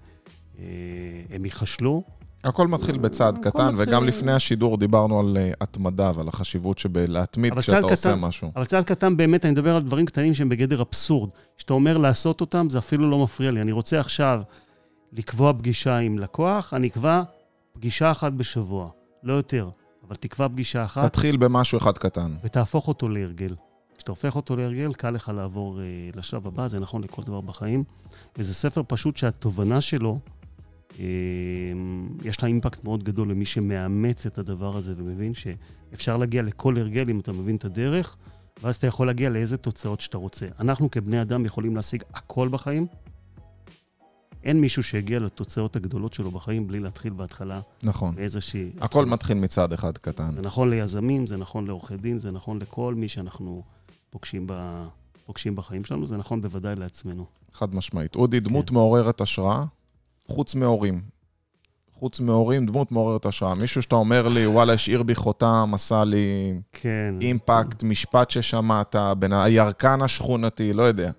הם ייחשלו. הכל מתחיל בצעד קטן, מתחיל... וגם לפני השידור דיברנו על uh, התמדה ועל החשיבות שבלהתמיד כשאתה עושה קטן, משהו. אבל צעד קטן באמת, אני מדבר על דברים קטנים שהם בגדר אבסורד. כשאתה אומר לעשות אותם, זה אפילו לא מפריע לי. אני רוצה עכשיו לקבוע פגישה עם לקוח, אני אקבע פגישה אחת בשבוע, לא יותר, אבל תקבע פגישה אחת. תתחיל במשהו אחד קטן. ותהפוך אותו להרגל. כשאתה הופך אותו להרגל, קל לך לעבור לשלב הבא, זה נכון לכל דבר בחיים. וזה ספר פשוט שהתובנה שלו, יש לה אימפקט מאוד גדול למי שמאמץ את הדבר הזה ומבין שאפשר להגיע לכל הרגל אם אתה מבין את הדרך, ואז אתה יכול להגיע לאיזה תוצאות שאתה רוצה. אנחנו כבני אדם יכולים להשיג הכל בחיים. אין מישהו שהגיע לתוצאות הגדולות שלו בחיים בלי להתחיל בהתחלה. נכון. מאיזושהי... הכל התחלה. מתחיל מצד אחד קטן. זה נכון ליזמים, זה נכון לעורכי דין, זה נכון לכל מי שאנחנו פוגשים, ב... פוגשים בחיים שלנו, זה נכון בוודאי לעצמנו. חד משמעית. אודי, דמות כן. מעוררת השראה, חוץ מהורים. חוץ מהורים, דמות מעוררת השראה. מישהו שאתה אומר לי, וואלה, השאיר בי חותם, עשה לי כן. אימפקט, משפט ששמעת, בין הירקן השכונתי, לא יודע.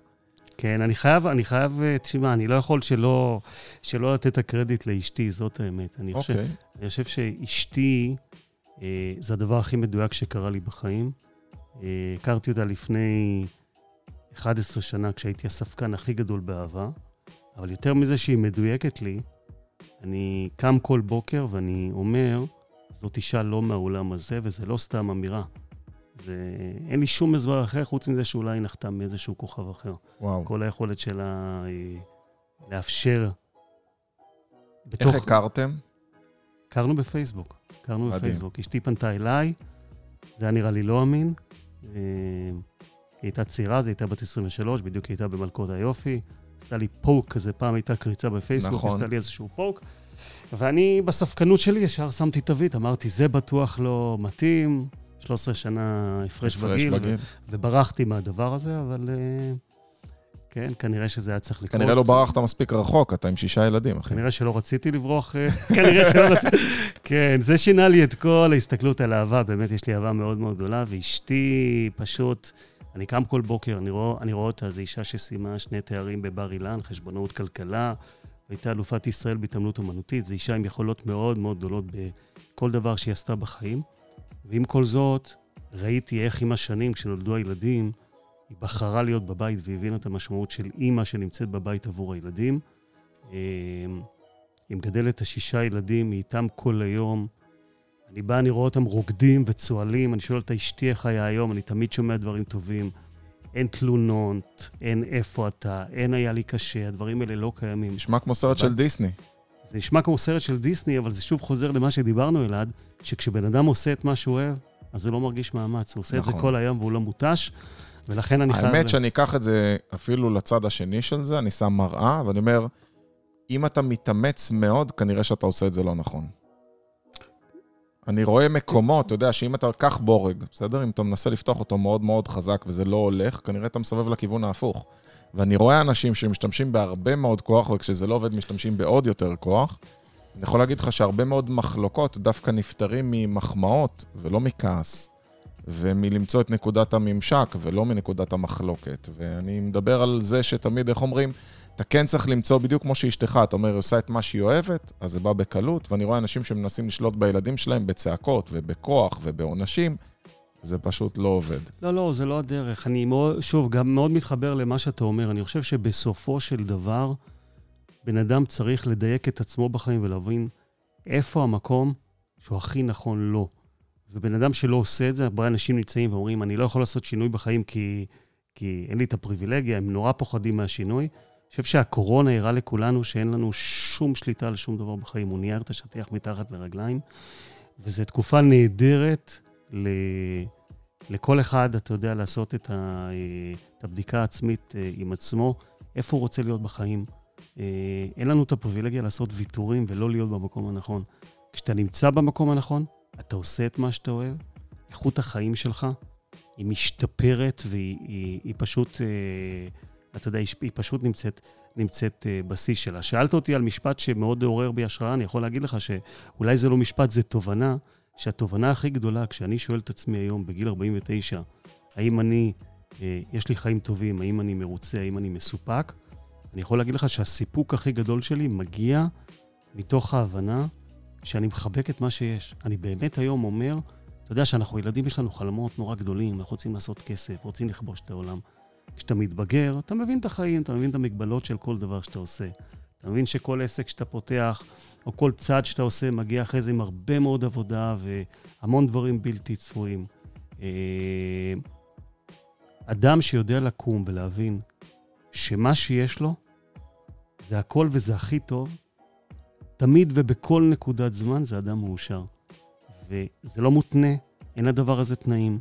כן, אני חייב, אני חייב, תשמע, אני לא יכול שלא, שלא לתת את הקרדיט לאשתי, זאת האמת. אני חושב, okay. אוקיי. אני חושב שאשתי, אה, זה הדבר הכי מדויק שקרה לי בחיים. אה, הכרתי אותה לפני 11 שנה, כשהייתי הספקן הכי גדול באהבה. אבל יותר מזה שהיא מדויקת לי, אני קם כל בוקר ואני אומר, זאת אישה לא מהעולם הזה, וזה לא סתם אמירה. זה... אין לי שום הסבר אחר, חוץ מזה שאולי נחתם מאיזשהו כוכב אחר. וואו. כל היכולת שלה היא לאפשר... בתוך... איך הכרתם? הכרנו בפייסבוק. הכרנו בפייסבוק. אשתי פנתה אליי, זה היה נראה לי לא אמין. אה, היא הייתה צעירה, זו הייתה בת 23, בדיוק היא הייתה במלכות היופי. עשתה לי פוק כזה, פעם הייתה קריצה בפייסבוק, נכון. עשתה לי איזשהו פוק. ואני בספקנות שלי ישר שמתי תווית, אמרתי, זה בטוח לא מתאים, 13 שנה הפרש בגיל, בגיל. ו- וברחתי מהדבר הזה, אבל אה, כן, כנראה שזה היה צריך לקרות. כנראה לא ברחת מספיק רחוק, אתה עם שישה ילדים, אחי. כנראה שלא רציתי לברוח, אה, <laughs> כנראה שלא רציתי. כן, זה שינה לי את כל ההסתכלות על אהבה, באמת יש לי אהבה מאוד מאוד גדולה, ואשתי פשוט... אני קם כל בוקר, אני רואה, רואה אותה, זו אישה שסיימה שני תארים בבר אילן, חשבונאות כלכלה, והייתה אלופת ישראל בהתעמלות אומנותית. זו אישה עם יכולות מאוד מאוד גדולות בכל דבר שהיא עשתה בחיים. ועם כל זאת, ראיתי איך עם השנים, כשנולדו הילדים, היא בחרה להיות בבית והבינה את המשמעות של אימא שנמצאת בבית עבור הילדים. אמ, היא מגדלת את השישה ילדים, היא איתם כל היום. אני בא, אני רואה אותם רוקדים וצוהלים, אני שואל את אשתי איך היה היום, אני תמיד שומע דברים טובים. אין תלונות, אין איפה אתה, אין היה לי קשה, הדברים האלה לא קיימים. נשמע כמו סרט של דיסני. זה נשמע כמו סרט של דיסני, אבל זה שוב חוזר למה שדיברנו, אלעד, שכשבן אדם עושה את מה שהוא אוהב, אז הוא לא מרגיש מאמץ. הוא עושה נכון. את זה נכון. כל היום והוא לא מותש, ולכן אני חייב... האמת שאני אקח את זה אפילו לצד השני של זה, אני שם מראה, ואני אומר, אם אתה מתאמץ מאוד, כנראה שאתה עושה את זה לא נכון. אני רואה מקומות, אתה יודע, שאם אתה קח בורג, בסדר? אם אתה מנסה לפתוח אותו מאוד מאוד חזק וזה לא הולך, כנראה אתה מסובב לכיוון ההפוך. ואני רואה אנשים שמשתמשים בהרבה מאוד כוח, וכשזה לא עובד משתמשים בעוד יותר כוח. אני יכול להגיד לך שהרבה מאוד מחלוקות דווקא נפטרים ממחמאות ולא מכעס, ומלמצוא את נקודת הממשק ולא מנקודת המחלוקת. ואני מדבר על זה שתמיד, איך אומרים, אתה כן צריך למצוא בדיוק כמו שאשתך, אתה אומר, היא עושה את מה שהיא אוהבת, אז זה בא בקלות, ואני רואה אנשים שמנסים לשלוט בילדים שלהם בצעקות ובכוח ובעונשים, זה פשוט לא עובד. לא, לא, זה לא הדרך. אני מאוד, שוב, גם מאוד מתחבר למה שאתה אומר. אני חושב שבסופו של דבר, בן אדם צריך לדייק את עצמו בחיים ולהבין איפה המקום שהוא הכי נכון לו. ובן אדם שלא עושה את זה, הרבה אנשים נמצאים ואומרים, אני לא יכול לעשות שינוי בחיים כי, כי אין לי את הפריבילגיה, הם נורא פוחדים מהשינוי. חושב שהקורונה הראה לכולנו שאין לנו שום שליטה על שום דבר בחיים. הוא נייר את השטיח מתחת לרגליים, וזו תקופה נהדרת ל... לכל אחד, אתה יודע, לעשות את, ה... את הבדיקה העצמית אה, עם עצמו, איפה הוא רוצה להיות בחיים. אה, אין לנו את הפריבילגיה לעשות ויתורים ולא להיות במקום הנכון. כשאתה נמצא במקום הנכון, אתה עושה את מה שאתה אוהב, איכות החיים שלך היא משתפרת והיא היא, היא פשוט, אה, אתה יודע, היא פשוט נמצאת, נמצאת אה, בשיא שלה. שאלת אותי על משפט שמאוד עורר בי השראה, אני יכול להגיד לך שאולי זה לא משפט, זה תובנה, שהתובנה הכי גדולה, כשאני שואל את עצמי היום, בגיל 49, האם אני, אה, יש לי חיים טובים, האם אני מרוצה, האם אני מסופק, אני יכול להגיד לך שהסיפוק הכי גדול שלי מגיע מתוך ההבנה שאני מחבק את מה שיש. אני באמת היום אומר, אתה יודע שאנחנו ילדים, יש לנו חלומות נורא גדולים, אנחנו רוצים לעשות כסף, רוצים לכבוש את העולם. כשאתה מתבגר, אתה מבין את החיים, אתה מבין את המגבלות של כל דבר שאתה עושה. אתה מבין שכל עסק שאתה פותח, או כל צעד שאתה עושה, מגיע אחרי זה עם הרבה מאוד עבודה והמון דברים בלתי צפויים. אה, אדם שיודע לקום ולהבין שמה שיש לו זה הכל וזה הכי טוב, תמיד ובכל נקודת זמן זה אדם מאושר. וזה לא מותנה, אין לדבר הזה תנאים,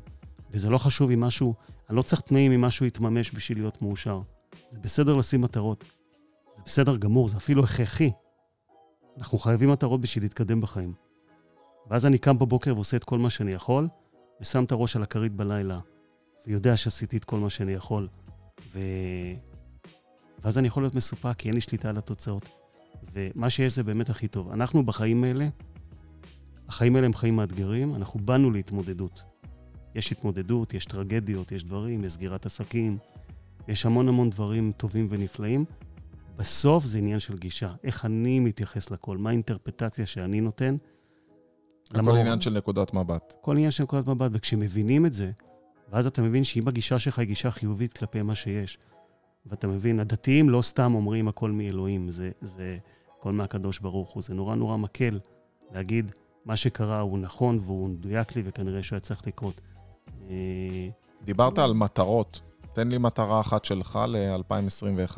וזה לא חשוב אם משהו, אני לא צריך תנאים אם משהו יתממש בשביל להיות מאושר. זה בסדר לשים מטרות, זה בסדר גמור, זה אפילו הכרחי. אנחנו חייבים מטרות בשביל להתקדם בחיים. ואז אני קם בבוקר ועושה את כל מה שאני יכול, ושם את הראש על הכרית בלילה, ויודע שעשיתי את כל מה שאני יכול. ו... ואז אני יכול להיות מסופק, כי אין לי שליטה על התוצאות. ומה שיש זה באמת הכי טוב. אנחנו בחיים האלה, החיים האלה הם חיים מאתגרים, אנחנו באנו להתמודדות. יש התמודדות, יש טרגדיות, יש דברים, יש סגירת עסקים, יש המון המון דברים טובים ונפלאים. בסוף זה עניין של גישה. איך אני מתייחס לכל, מה האינטרפטציה שאני נותן. הכל למה... עניין של נקודת מבט. כל עניין של נקודת מבט, וכשמבינים את זה, ואז אתה מבין שאם הגישה שלך היא גישה חיובית כלפי מה שיש, ואתה מבין, הדתיים לא סתם אומרים הכל מאלוהים, זה, זה הכל מהקדוש ברוך הוא. זה נורא נורא מקל להגיד, מה שקרה הוא נכון והוא מדויק לי, וכנראה שהוא היה צריך לקרות. אה, דיברת על מטרות. תן לי מטרה אחת שלך ל-2021.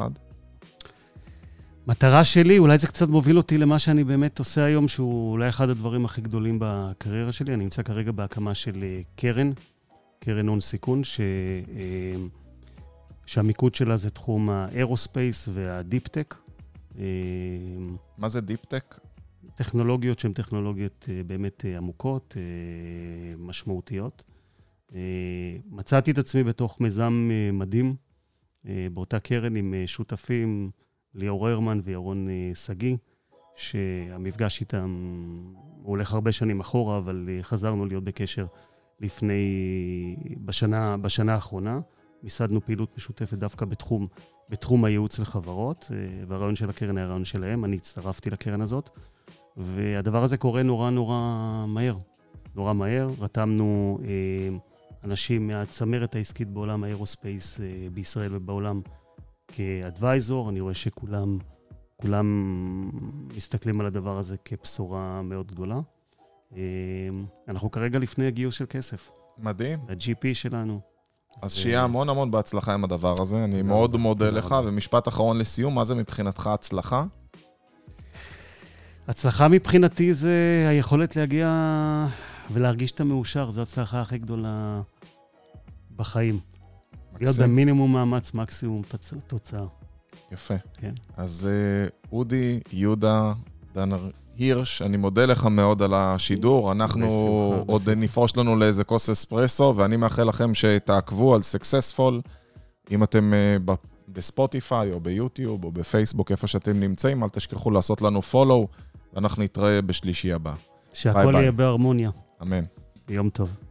מטרה שלי, אולי זה קצת מוביל אותי למה שאני באמת עושה היום, שהוא אולי אחד הדברים הכי גדולים בקריירה שלי. אני נמצא כרגע בהקמה של אה, קרן, קרן הון סיכון, ש... אה, שהמיקוד שלה זה תחום ה aerospace וה deep-tech. מה זה deep-tech? טכנולוגיות שהן טכנולוגיות אה, באמת אה, עמוקות, אה, משמעותיות. מצאתי את עצמי בתוך מיזם מדהים, באותה קרן עם שותפים, ליאור הרמן וירון שגיא, שהמפגש איתם, הולך הרבה שנים אחורה, אבל חזרנו להיות בקשר לפני, בשנה, בשנה האחרונה. מיסדנו פעילות משותפת דווקא בתחום, בתחום הייעוץ לחברות, והרעיון של הקרן היה רעיון שלהם, אני הצטרפתי לקרן הזאת. והדבר הזה קורה נורא נורא מהר. נורא מהר. רתמנו אה, אנשים מהצמרת העסקית בעולם האירוספייס אה, בישראל ובעולם כאדוויזור. אני רואה שכולם כולם מסתכלים על הדבר הזה כבשורה מאוד גדולה. אה, אנחנו כרגע לפני הגיוס של כסף. מדהים. ה-GP שלנו. אז שיהיה המון המון בהצלחה עם הדבר הזה. אני מאוד מודה לך, ומשפט אחרון לסיום, מה זה מבחינתך הצלחה? הצלחה מבחינתי זה היכולת להגיע ולהרגיש שאתה מאושר, זו ההצלחה הכי גדולה בחיים. להיות במינימום מאמץ, מקסימום תוצאה. יפה. כן. אז uh, אודי, יהודה, דנר הירש, אני מודה לך מאוד על השידור. אנחנו בשמחה, עוד בשמחה. נפרוש לנו לאיזה כוס אספרסו, ואני מאחל לכם שתעקבו על סקסספול, אם אתם uh, בספוטיפיי או ביוטיוב או בפייסבוק, איפה שאתם נמצאים, אל תשכחו לעשות לנו פולו. ואנחנו נתראה בשלישי הבא. שהכל יהיה בהרמוניה. אמן. יום טוב.